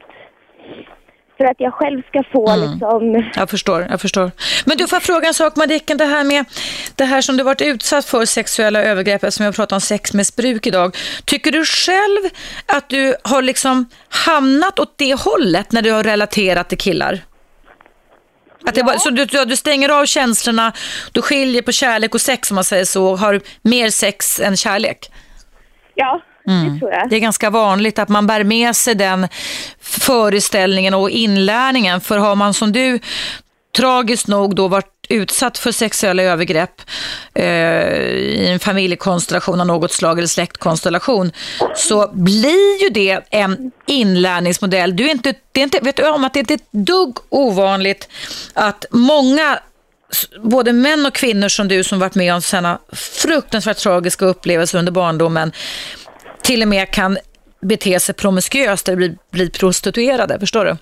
för att jag själv ska få Mm. liksom Jag förstår, jag förstår. Men du, får fråga en sak Madicken, det här med det här som du varit utsatt för sexuella övergrepp, som jag pratar om sexmissbruk idag. Tycker du själv att du har liksom hamnat åt det hållet när du har relaterat till killar? Att det bara, så du, du stänger av känslorna, du skiljer på kärlek och sex om man säger så, och har mer sex än kärlek? Ja, det tror jag. Det är ganska vanligt att man bär med sig den föreställningen och inlärningen. För har man som du tragiskt nog då varit utsatt för sexuella övergrepp eh, i en familjekonstellation av något slag eller släktkonstellation så blir ju det en inlärningsmodell. Du är inte, det är inte, vet du om att det inte är ett dugg ovanligt att många både män och kvinnor som du som varit med om sådana fruktansvärt tragiska upplevelser under barndomen till och med kan bete sig promiskuöst eller bli, bli prostituerade, förstår du?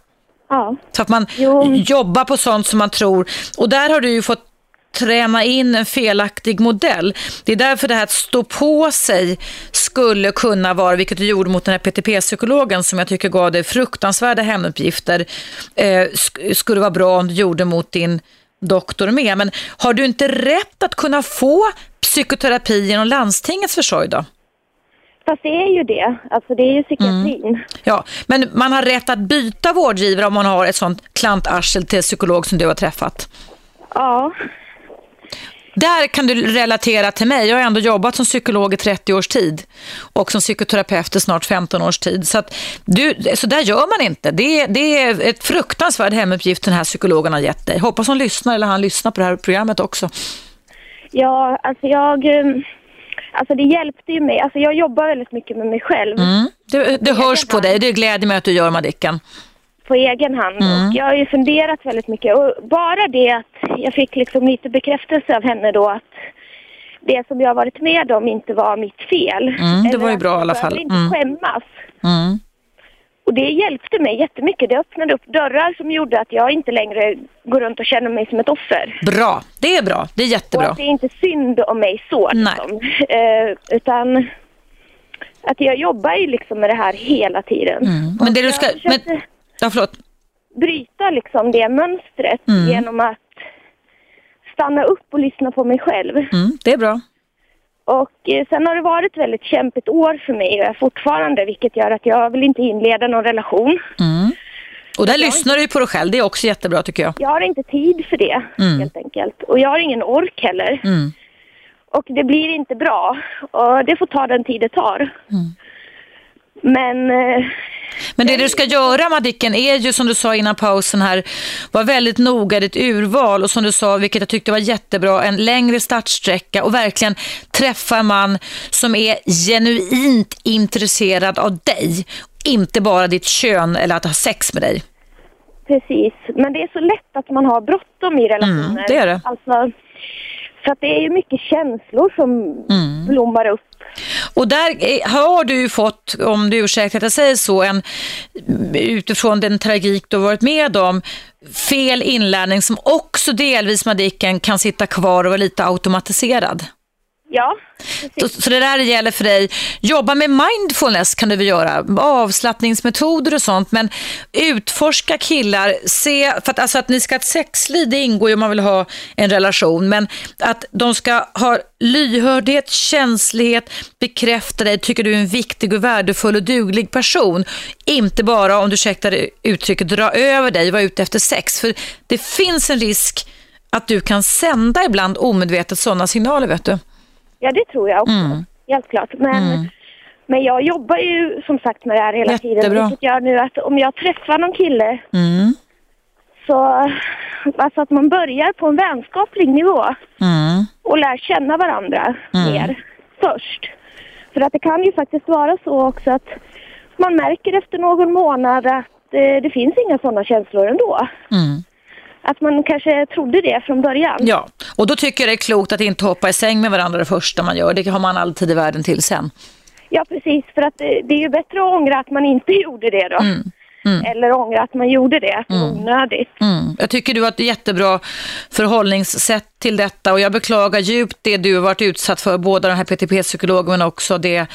Ja. Så att man Jo. jobbar på sånt som man tror. Och där har du ju fått träna in en felaktig modell. Det är därför det här att stå på sig skulle kunna vara, vilket du gjorde mot den här PTP-psykologen som jag tycker gav dig fruktansvärda hemuppgifter, eh, sk- skulle vara bra om du gjorde mot din doktor med. Men har du inte rätt att kunna få psykoterapi genom landstingets försorg då? Fast det är ju det. Alltså det är ju psykiatrin. Ja, men man har rätt att byta vårdgivare om man har ett sånt klantarsel till psykolog som du har träffat. Ja. Där kan du relatera till mig. Jag har ändå jobbat som psykolog i 30 års tid och som psykoterapeut i snart 15 års tid. Så, du, så där gör man inte. Det, är- det är ett fruktansvärd hemuppgift den här psykologen har gett dig. Hoppas hon lyssnar eller han lyssnar på det här programmet också. Ja, alltså jag... eh, Alltså det hjälpte ju mig. Alltså jag jobbar väldigt mycket med mig själv Mm. Det, det hörs på dig. Det gläder mig att du gör Madicken. på egen hand. Och jag har ju funderat väldigt mycket. Och bara det att jag fick liksom lite bekräftelse av henne då att det som jag varit med om inte var mitt fel. Mm, det var ju bra i jag alla fall. behöver inte Mm. skämmas. Och det hjälpte mig jättemycket. Det öppnade upp dörrar som gjorde att jag inte längre går runt och känner mig som ett offer. Bra, det är bra. Det är Och jättebra. att det är inte synd om mig så. Nej. Liksom. Eh, utan att jag jobbar ju liksom med det här hela tiden. Mm. Men det du ska... Men, ja, förlåt. bryta liksom det mönstret Mm. genom att stanna upp och lyssna på mig själv. Mm, det är bra. Och eh, sen har det varit ett väldigt kämpigt år för mig och jag fortfarande, vilket gör att jag vill inte inleda någon relation. Mm. Och där lyssnar du ju på dig själv. Det är också jättebra tycker jag. Jag har inte tid för det, Mm. helt enkelt. Och jag har ingen ork heller. Mm. Och det blir inte bra. Och det får ta den tid det tar. Mm. Men eh, Men det du ska göra Madicken är ju som du sa innan pausen här, var väldigt noga i ditt urval och som du sa, vilket jag tyckte var jättebra, en längre startsträcka och verkligen träffa en man som är genuint intresserad av dig, inte bara ditt kön eller att ha sex med dig. precis. Men det är så lätt att man har bråttom i relationer. Mm, det är det. Alltså, för att det är ju mycket känslor som Mm. blommar upp. Och där eh, har du ju fått, om du ursäktar att jag säger så, en, utifrån den tragik du har varit med om, fel inlärning som också delvis Madicken kan sitta kvar och vara lite automatiserad. Ja, Så, precis. så det där gäller för dig. Jobba med mindfulness kan du väl göra, avslappningsmetoder och sånt, men utforska killar, se, för att, alltså att ni ska ha ett sexliv, det ingår ju om man vill ha en relation, men att de ska ha lyhördhet, känslighet, bekräfta dig, tycker du är en viktig och värdefull och duglig person. Inte bara, om du ursäktar uttrycket, dra över dig, vara ute efter sex. För det finns en risk att du kan sända ibland omedvetet sådana signaler, vet du. Ja, det tror jag också. Mm. Helt klart. Men, men jag jobbar ju som sagt med det här hela Jättebra. tiden. Vilket gör nu att om jag träffar någon kille Mm. så alltså att man börjar på en vänskaplig nivå Mm. och lär känna varandra mer först. För att det kan ju faktiskt vara så också att man märker efter någon månad att eh, det finns inga sådana känslor ändå. Mm. Att man kanske trodde det från början. Ja, och då tycker jag det är klokt att inte hoppa i säng med varandra det första man gör. Det har man all tid i världen till sen. Ja, precis. För att det, det är ju bättre att ångra att man inte gjorde det då. Eller ångra att man gjorde det, var onödigt. Mm. Jag tycker du har ett jättebra förhållningssätt till detta och jag beklagar djupt det du har varit utsatt för, både den här PTP-psykologen men också det,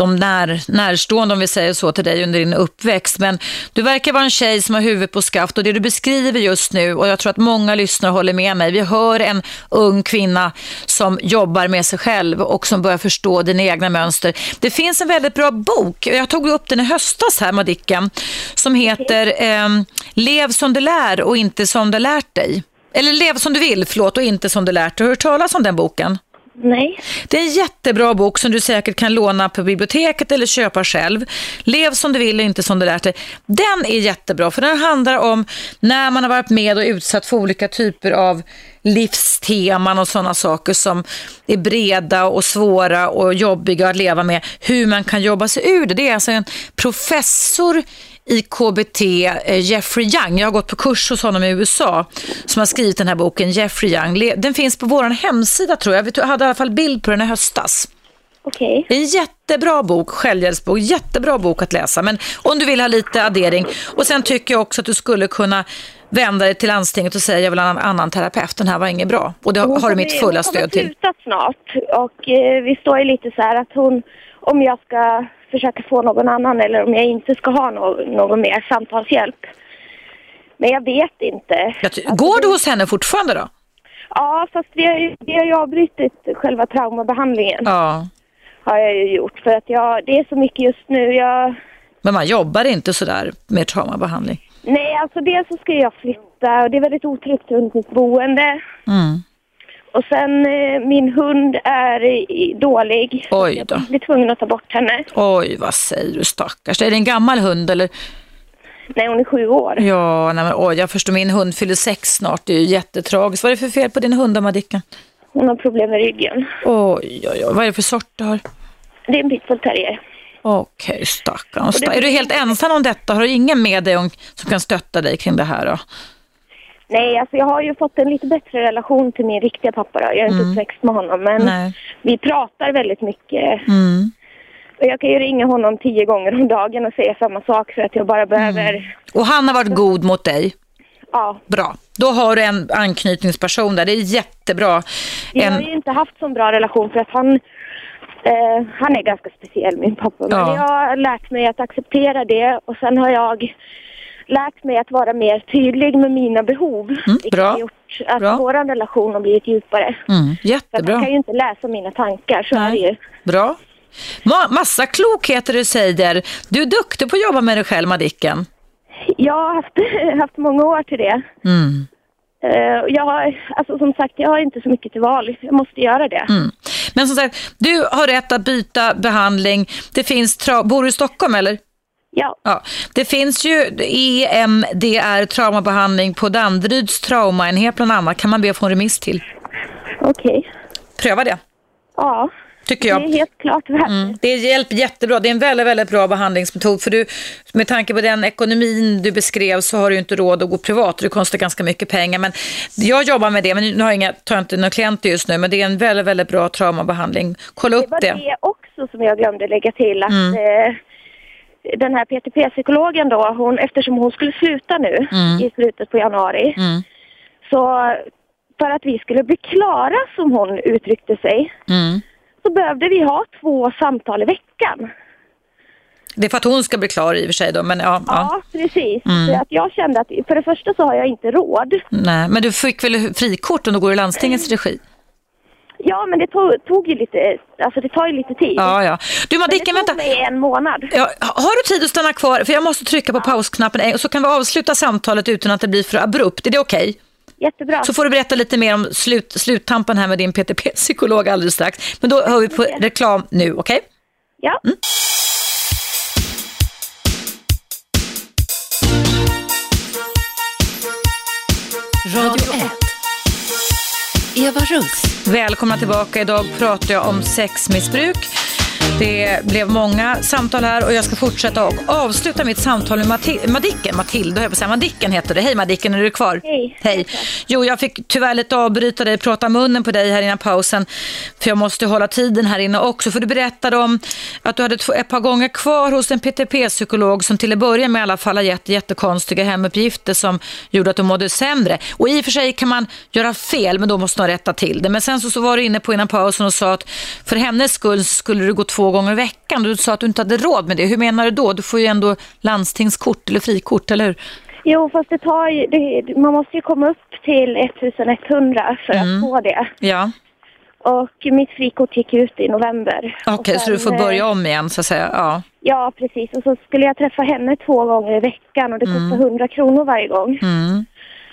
de när, närstående, om vi säger så, till dig under din uppväxt. Men du verkar vara en tjej som har huvudet på skaft och det du beskriver just nu, och jag tror att många lyssnare håller med mig, vi hör en ung kvinna som jobbar med sig själv och som börjar förstå dina egna mönster. Det finns en väldigt bra bok, jag tog upp den i höstas här, Madicken, som heter eh, Lev som du lär och inte som du lärt dig. Eller Lev som du vill, förlåt, och inte som du lärt dig. Har du hört talas om den boken? Nej. Det är en jättebra bok som du säkert kan låna på biblioteket eller köpa själv. Lev som du vill och inte som du lärt dig. Den är jättebra för den handlar om när man har varit med och utsatt för olika typer av livsteman och sådana saker som är breda och svåra och jobbiga att leva med. Hur man kan jobba sig ur det. Det är alltså en professor i KBT, eh, Jeffrey Young. Jag har gått på kurs hos honom i USA som har skrivit den här boken, Jeffrey Young. Den finns på vår hemsida tror jag. Jag hade i alla fall bild på den i höstas. Okej. Är en jättebra bok, självhjälpsbok, jättebra bok att läsa. Men om du vill ha lite addering. Och sen tycker jag också att du skulle kunna vända dig till landstinget och säga jag vill ha en annan terapeut. Den här var inget bra. Och det Hon har du mitt kommer- fulla hon kommer stöd till. sluta snart och eh, vi står ju lite så här att hon, om jag ska försöka få någon annan eller om jag inte ska ha no någon mer samtalshjälp. Men jag vet inte. Jag Alltså, Går du hos henne fortfarande då? Ja, fast vi har ju, vi har ju avbrutit själva traumabehandlingen. Ja. Har jag ju gjort för att jag, det är så mycket just nu. Jag, Men man jobbar inte sådär med traumabehandling. nej, alltså dels så ska jag flytta och det är väldigt otryggt runt mitt boende. Mm. Och sen eh, min hund är i, dålig. Oj då. Jag blir tvungen att ta bort henne. Oj, vad säger du stackars. Är det en gammal hund eller? Nej, hon är sju år. Ja, nej men, oj, jag förstår. Min hund fyller sex snart. Det är ju jättetragiskt. Vad är det för fel på din hund, då, Madicken? Hon har problem med ryggen. Oj, oj, oj. Vad är det för sort du har? Det är en pitbull terrier. Okej, stackarn. Och det- Är du helt ensam om detta? Har du ingen med dig om, som kan stötta dig kring det här då? Nej, alltså jag har ju fått en lite bättre relation till min riktiga pappa då. Jag är inte uppväxt med honom, men Nej. vi pratar väldigt mycket. Mm. Och jag kan ju ringa honom tio gånger om dagen och säga samma sak för att jag bara behöver... Och han har varit god mot dig? Ja, Bra. Då har du en anknytningsperson där. Det är jättebra. har En, ju inte haft så bra relation för att han... Eh, han är ganska speciell, min pappa. Men Ja. jag har lärt mig att acceptera det och sen har jag lärt mig att vara mer tydlig med mina behov. vilket bra. har gjort att Bra. vår relation har blivit djupare. mm, jättebra. kan ju inte läsa mina tankar, så är det ju. Bra. Ma- massa klokheter du säger. Du är duktig på att jobba med dig själv, Madicken. Jag har haft, haft många år till det. Mm. Eh, jag har, alltså som sagt, jag har inte så mycket till val. Jag måste göra det. Mm. Men som sagt, du har rätt att byta behandling. Det finns Bor du i Stockholm eller? Ja, Ja, det finns ju EMDR traumabehandling på Danderyds traumaenhet bland annat. Kan man be att få en remiss till. okej. Pröva det, Ja, tycker det jag. är helt klart värt Mm. Det hjälper jättebra. Det är en väldigt, väldigt bra behandlingsmetod. För du, med tanke på den ekonomin du beskrev så har du inte råd att gå privat. Det kostar ganska mycket pengar. Men jag jobbar med det, men nu har jag inga, tar jag inte några klienter just nu. Men det är en väldigt, väldigt bra traumabehandling. Kolla Det upp var det. det också som jag glömde lägga till. Att Mm. Den här PTP-psykologen då, hon, eftersom hon skulle sluta nu Mm. i slutet på januari. Mm. Så för att vi skulle bli klara, som hon uttryckte sig, Mm. så behövde vi ha två samtal i veckan. Det är för att hon ska bli klar i och för sig då, men ja. ja. Ja, precis. Mm. Att jag kände att för det första så har jag inte råd. Nej, men du fick väl frikort om du går i landstingets regi? Ja, men det tog, tog ju lite, alltså det tar ju lite tid. Ja, ja. Du Madicken, det tog vänta. mig en månad. Ja, har du tid att stanna kvar? För jag måste trycka på pausknappen och så kan vi avsluta samtalet utan att det blir för abrupt. Är det okej? Jättebra. Så får du berätta lite mer om slut, sluttampen här med din PTP-psykolog alldeles strax. Men då hör vi på reklam nu, okej? Ja. Mm. Radio 1. Eva Russ. Välkomna tillbaka. Idag pratar jag om sexmissbruk. Det blev många samtal här och jag ska fortsätta och avsluta mitt samtal med Mati- Madicken. Matilda, jag på säga. Madicken heter det. Hej Madicken, är du kvar? Hej. Hej. Jo, jag fick tyvärr lite avbryta dig, prata munnen på dig här innan pausen. För jag måste hålla tiden här inne också. För du berättade om att du hade ett par gånger kvar hos en PTP-psykolog som till att börja med i alla fall har gett jättekonstiga hemuppgifter som gjorde att du mådde sämre. Och i och för sig kan man göra fel, men då måste man rätta till det. Men sen så, så var du inne på innan pausen och sa att för hennes skull skulle du gå två gånger i veckan. Du sa att du inte hade råd med det. Hur menar du då? Du får ju ändå landstingskort eller frikort, eller hur? Jo, fast det tar ju, det, man måste ju komma upp till 1100 för Mm. att få det. Ja, Och mitt frikort gick ut i november. okej, Och så du får eh, börja om igen så att säga. Ja. Ja, precis. Och så skulle jag träffa henne två gånger i veckan och det kostar 100 kronor varje gång. Mm.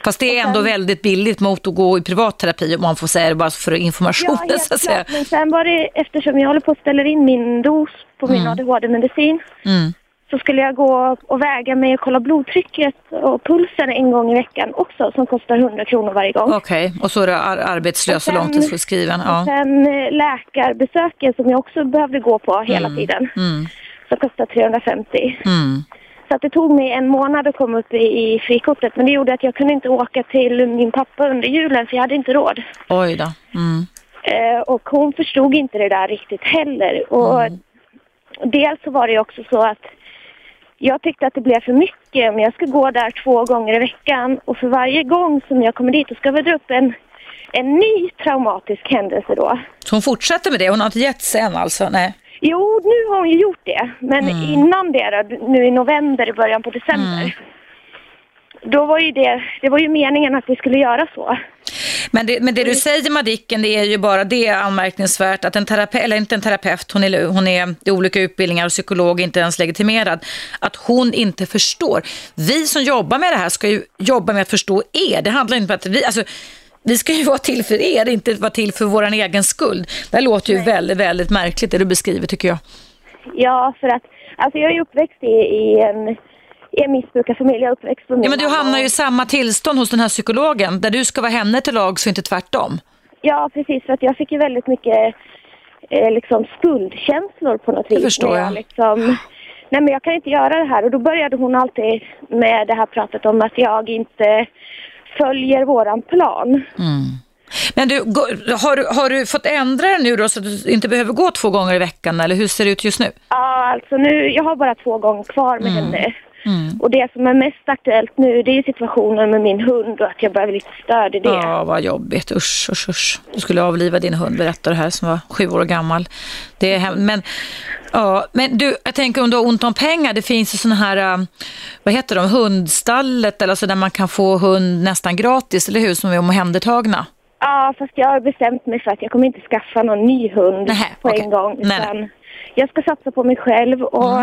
Fast det är ändå väldigt billigt mot att gå i privatterapi om man får säga det bara för informationen Ja, så att säga. Men sen var det, eftersom jag håller på att ställa in min dos på min ADHD-medicin, Mm. så skulle jag gå och väga mig och kolla blodtrycket och pulsen en gång i veckan också, som kostar 100 kronor varje gång. Okej, och så är du ar- arbetslös Och och sen- långtidssjukskriven. Och Ja. sen eh, läkarbesöken som jag också behövde gå på hela tiden, Mm. som kostar 350. Mm. Så det tog mig en månad att komma upp i, i frikortet, men det gjorde att jag kunde inte åka till min pappa under julen, för jag hade inte råd. Oj då. Mm. Eh, och hon förstod inte det där riktigt heller. Och dels så var det också så att jag tyckte att det blev för mycket. Men jag ska gå där två gånger i veckan och för varje gång som jag kommer dit så ska vi dra upp en, en ny traumatisk händelse då. Så hon fortsätter med det? Hon har inte gett sig än alltså? Nej. Jo, nu har hon ju gjort det. Men innan det då, nu i november, i början på december. Då var ju det, det var ju meningen att vi skulle göra så. Men det, men det du säger Madicken, det är ju bara det är anmärkningsvärt att en terapeut, eller inte en terapeut, hon är, hon är i olika utbildningar och psykolog inte ens legitimerad, att hon inte förstår. Vi som jobbar med det här ska ju jobba med att förstå er. Det handlar inte om att vi, alltså, vi ska ju vara till för er, inte vara till för vår egen skull. Det låter ju väldigt, väldigt märkligt det du beskriver tycker jag. Ja, för att alltså jag är uppväxt i, i en, i en missbrukarfamilj. Jag är uppväxt på Ja, men du hamnar ju i samma tillstånd hos den här psykologen, där du ska vara henne till lag så inte tvärtom. Ja, precis. För att jag fick ju väldigt mycket eh, liksom skuldkänslor på något vis. förstår när jag. Liksom, nej, men jag kan inte göra det här. Och då började hon alltid med det här pratet om att jag inte följer våran plan. Men du, har, du, har du fått ändra det nu då så att du inte behöver gå två gånger i veckan eller hur ser det ut just nu? Ja, alltså nu, jag har bara två gånger kvar Mm. med henne. Och det som är mest aktuellt nu det är situationen med min hund och att jag behöver lite stöd i det. Ja, vad jobbigt. Usch, usch, usch. Du skulle avliva din hund, berättar här, som var sju år gammal. Det är hem- men, ja, men du, jag tänker om du har ont om pengar, det finns ju sådana här, äh, vad heter de, hundstallet, eller alltså där man kan få hund nästan gratis, eller hur, som är omhändertagna. Ja, fast jag har bestämt mig för att jag kommer inte skaffa någon ny hund Nähä, på okej. en gång. Nej, Utan jag ska satsa på mig själv och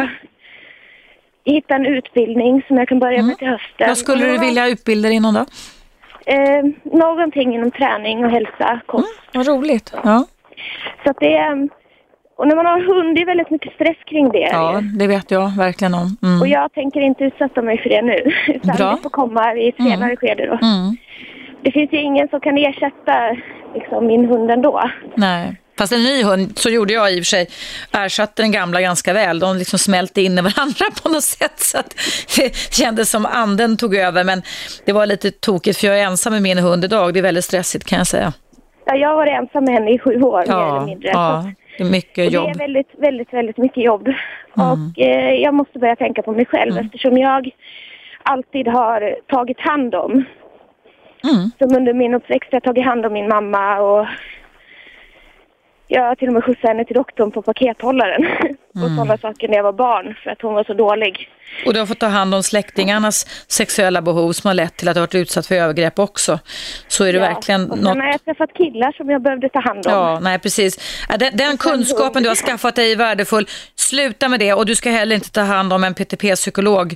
hitta en utbildning som jag kan börja med till hösten. Vad skulle du Och, vilja utbilda dig inom då? Eh, någonting inom träning och hälsa, kost. Vad roligt. Ja, Så att det är... Och när man har hund, det är väldigt mycket stress kring det. ja det vet jag verkligen om. Och Mm. jag tänker inte utsätta mig för det nu. Utan Bra. det får komma i ett senare skede då. Mm. Det finns ju ingen som kan ersätta liksom, min hund ändå. Nej. Fast en ny hund, så gjorde jag i och för sig, ersatte den gamla ganska väl. De liksom smälte in i varandra på något sätt så att det kändes som anden tog över. Men det var lite tokigt för jag är ensam med min hund idag. Det är väldigt stressigt kan jag säga. Ja, jag har varit ensam med henne i sju år mer eller mindre. ja det är mycket Och det jobb. Mm. är väldigt, väldigt, väldigt mycket jobb. Och eh, jag måste börja tänka på mig själv eftersom jag alltid har tagit hand om. Mm. Som under min uppväxt har jag tagit hand om min mamma och Jag till och med skjutsat henne till doktorn på pakethållaren och sådana saker när jag var barn för att hon var så dålig. Och du har fått ta hand om släktingarnas sexuella behov som har lett till att du har varit utsatt för övergrepp också. Så är det verkligen och sen något... har jag träffat killar som jag behövde ta hand om. Ja, nej precis. Ja, Den, den kunskapen du har skaffat dig är värdefull. Sluta med det och du ska heller inte ta hand om en PTP-psykolog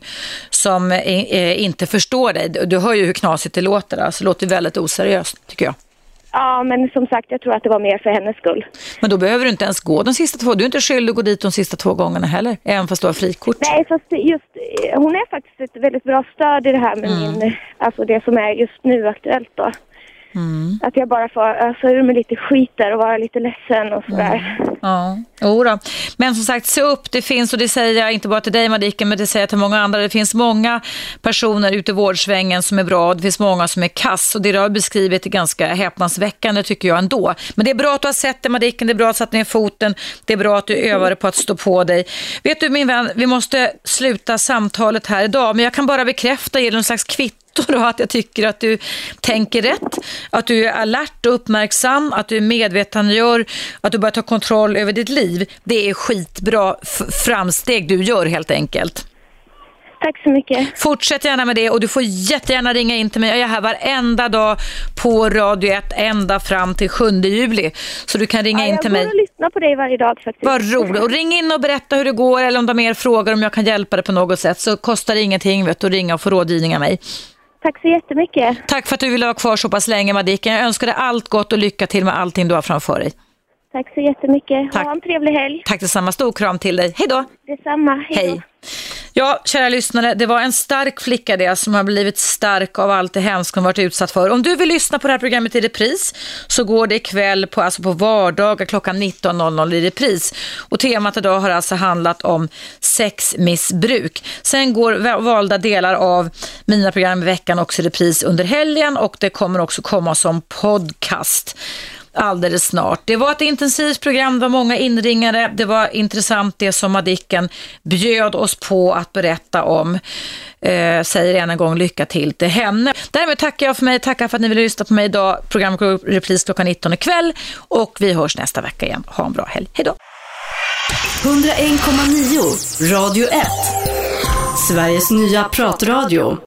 som eh, inte förstår dig. Du hör ju hur knasigt det låter, alltså, det låter väldigt oseriöst tycker jag. Ja, men som sagt, jag tror att det var mer för hennes skull. Men då behöver du inte ens gå de sista två. Du är inte skyldig att gå dit de sista två gångerna heller, även fast du har frikort. Nej, fast just hon är faktiskt ett väldigt bra stöd i det här med min, alltså det som är just nu aktuellt då. Att jag bara får ösa ur mig lite skit där och vara lite ledsen och sådär. Ja, jodå. Men som sagt, se upp. Det finns, och det säger jag inte bara till dig Madicken, men det säger jag till många andra. Det finns många personer ute i vårdsvängen som är bra och det finns många som är kass. Och det du har beskrivit är ganska häpnadsväckande tycker jag ändå. Men det är bra att du har sett det Madicken, det är bra att du satt ner foten, det är bra att du övade på att stå på dig. Vet du min vän, vi måste sluta samtalet här idag, men jag kan bara bekräfta, ge någon slags kvitto då att jag tycker att du tänker rätt, att du är alert och uppmärksam, att du är medvetandegör, att du börjar ta kontroll över ditt liv. Det är skitbra framsteg du gör helt enkelt. Tack så mycket. Fortsätt gärna med det och du får jättegärna ringa in till mig. Jag är här varenda dag på Radio 1 ända fram till 7 juli. Så du kan ringa in jag till går mig. och lyssnar på dig varje dag faktiskt. Vad roligt. Och ring in och berätta hur det går eller om du har mer frågor om jag kan hjälpa dig på något sätt så kostar det ingenting vet du, att ringa och få rådgivning av mig. Tack så jättemycket. Tack för att du ville vara kvar så pass länge Madicken. Jag önskar dig allt gott och lycka till med allting du har framför dig. Tack så jättemycket. Tack. Ha en trevlig helg. Tack detsamma. Stor kram till dig. Hej då. Detsamma. Hej. Hej. Ja, kära lyssnare, det var en stark flicka det som har blivit stark av allt det hemska hon varit utsatt för. Om du vill lyssna på det här programmet i repris så går det ikväll på, alltså på vardagar klockan 19.00 i repris. Och temat idag har alltså handlat om sexmissbruk. Sen går valda delar av mina program i veckan också i repris under helgen och det kommer också komma som podcast alldeles snart. Det var ett intensivt program, det var många inringare, det var intressant det som Madicken bjöd oss på att berätta om. Eh, säger än en gång lycka till till henne. Därmed tackar jag för mig, tackar för att ni ville lyssna på mig idag. Programmet går upp i repris klockan 19 ikväll och vi hörs nästa vecka igen. Ha en bra helg. Hej då! 101,9 Radio 1. Sveriges nya pratradio.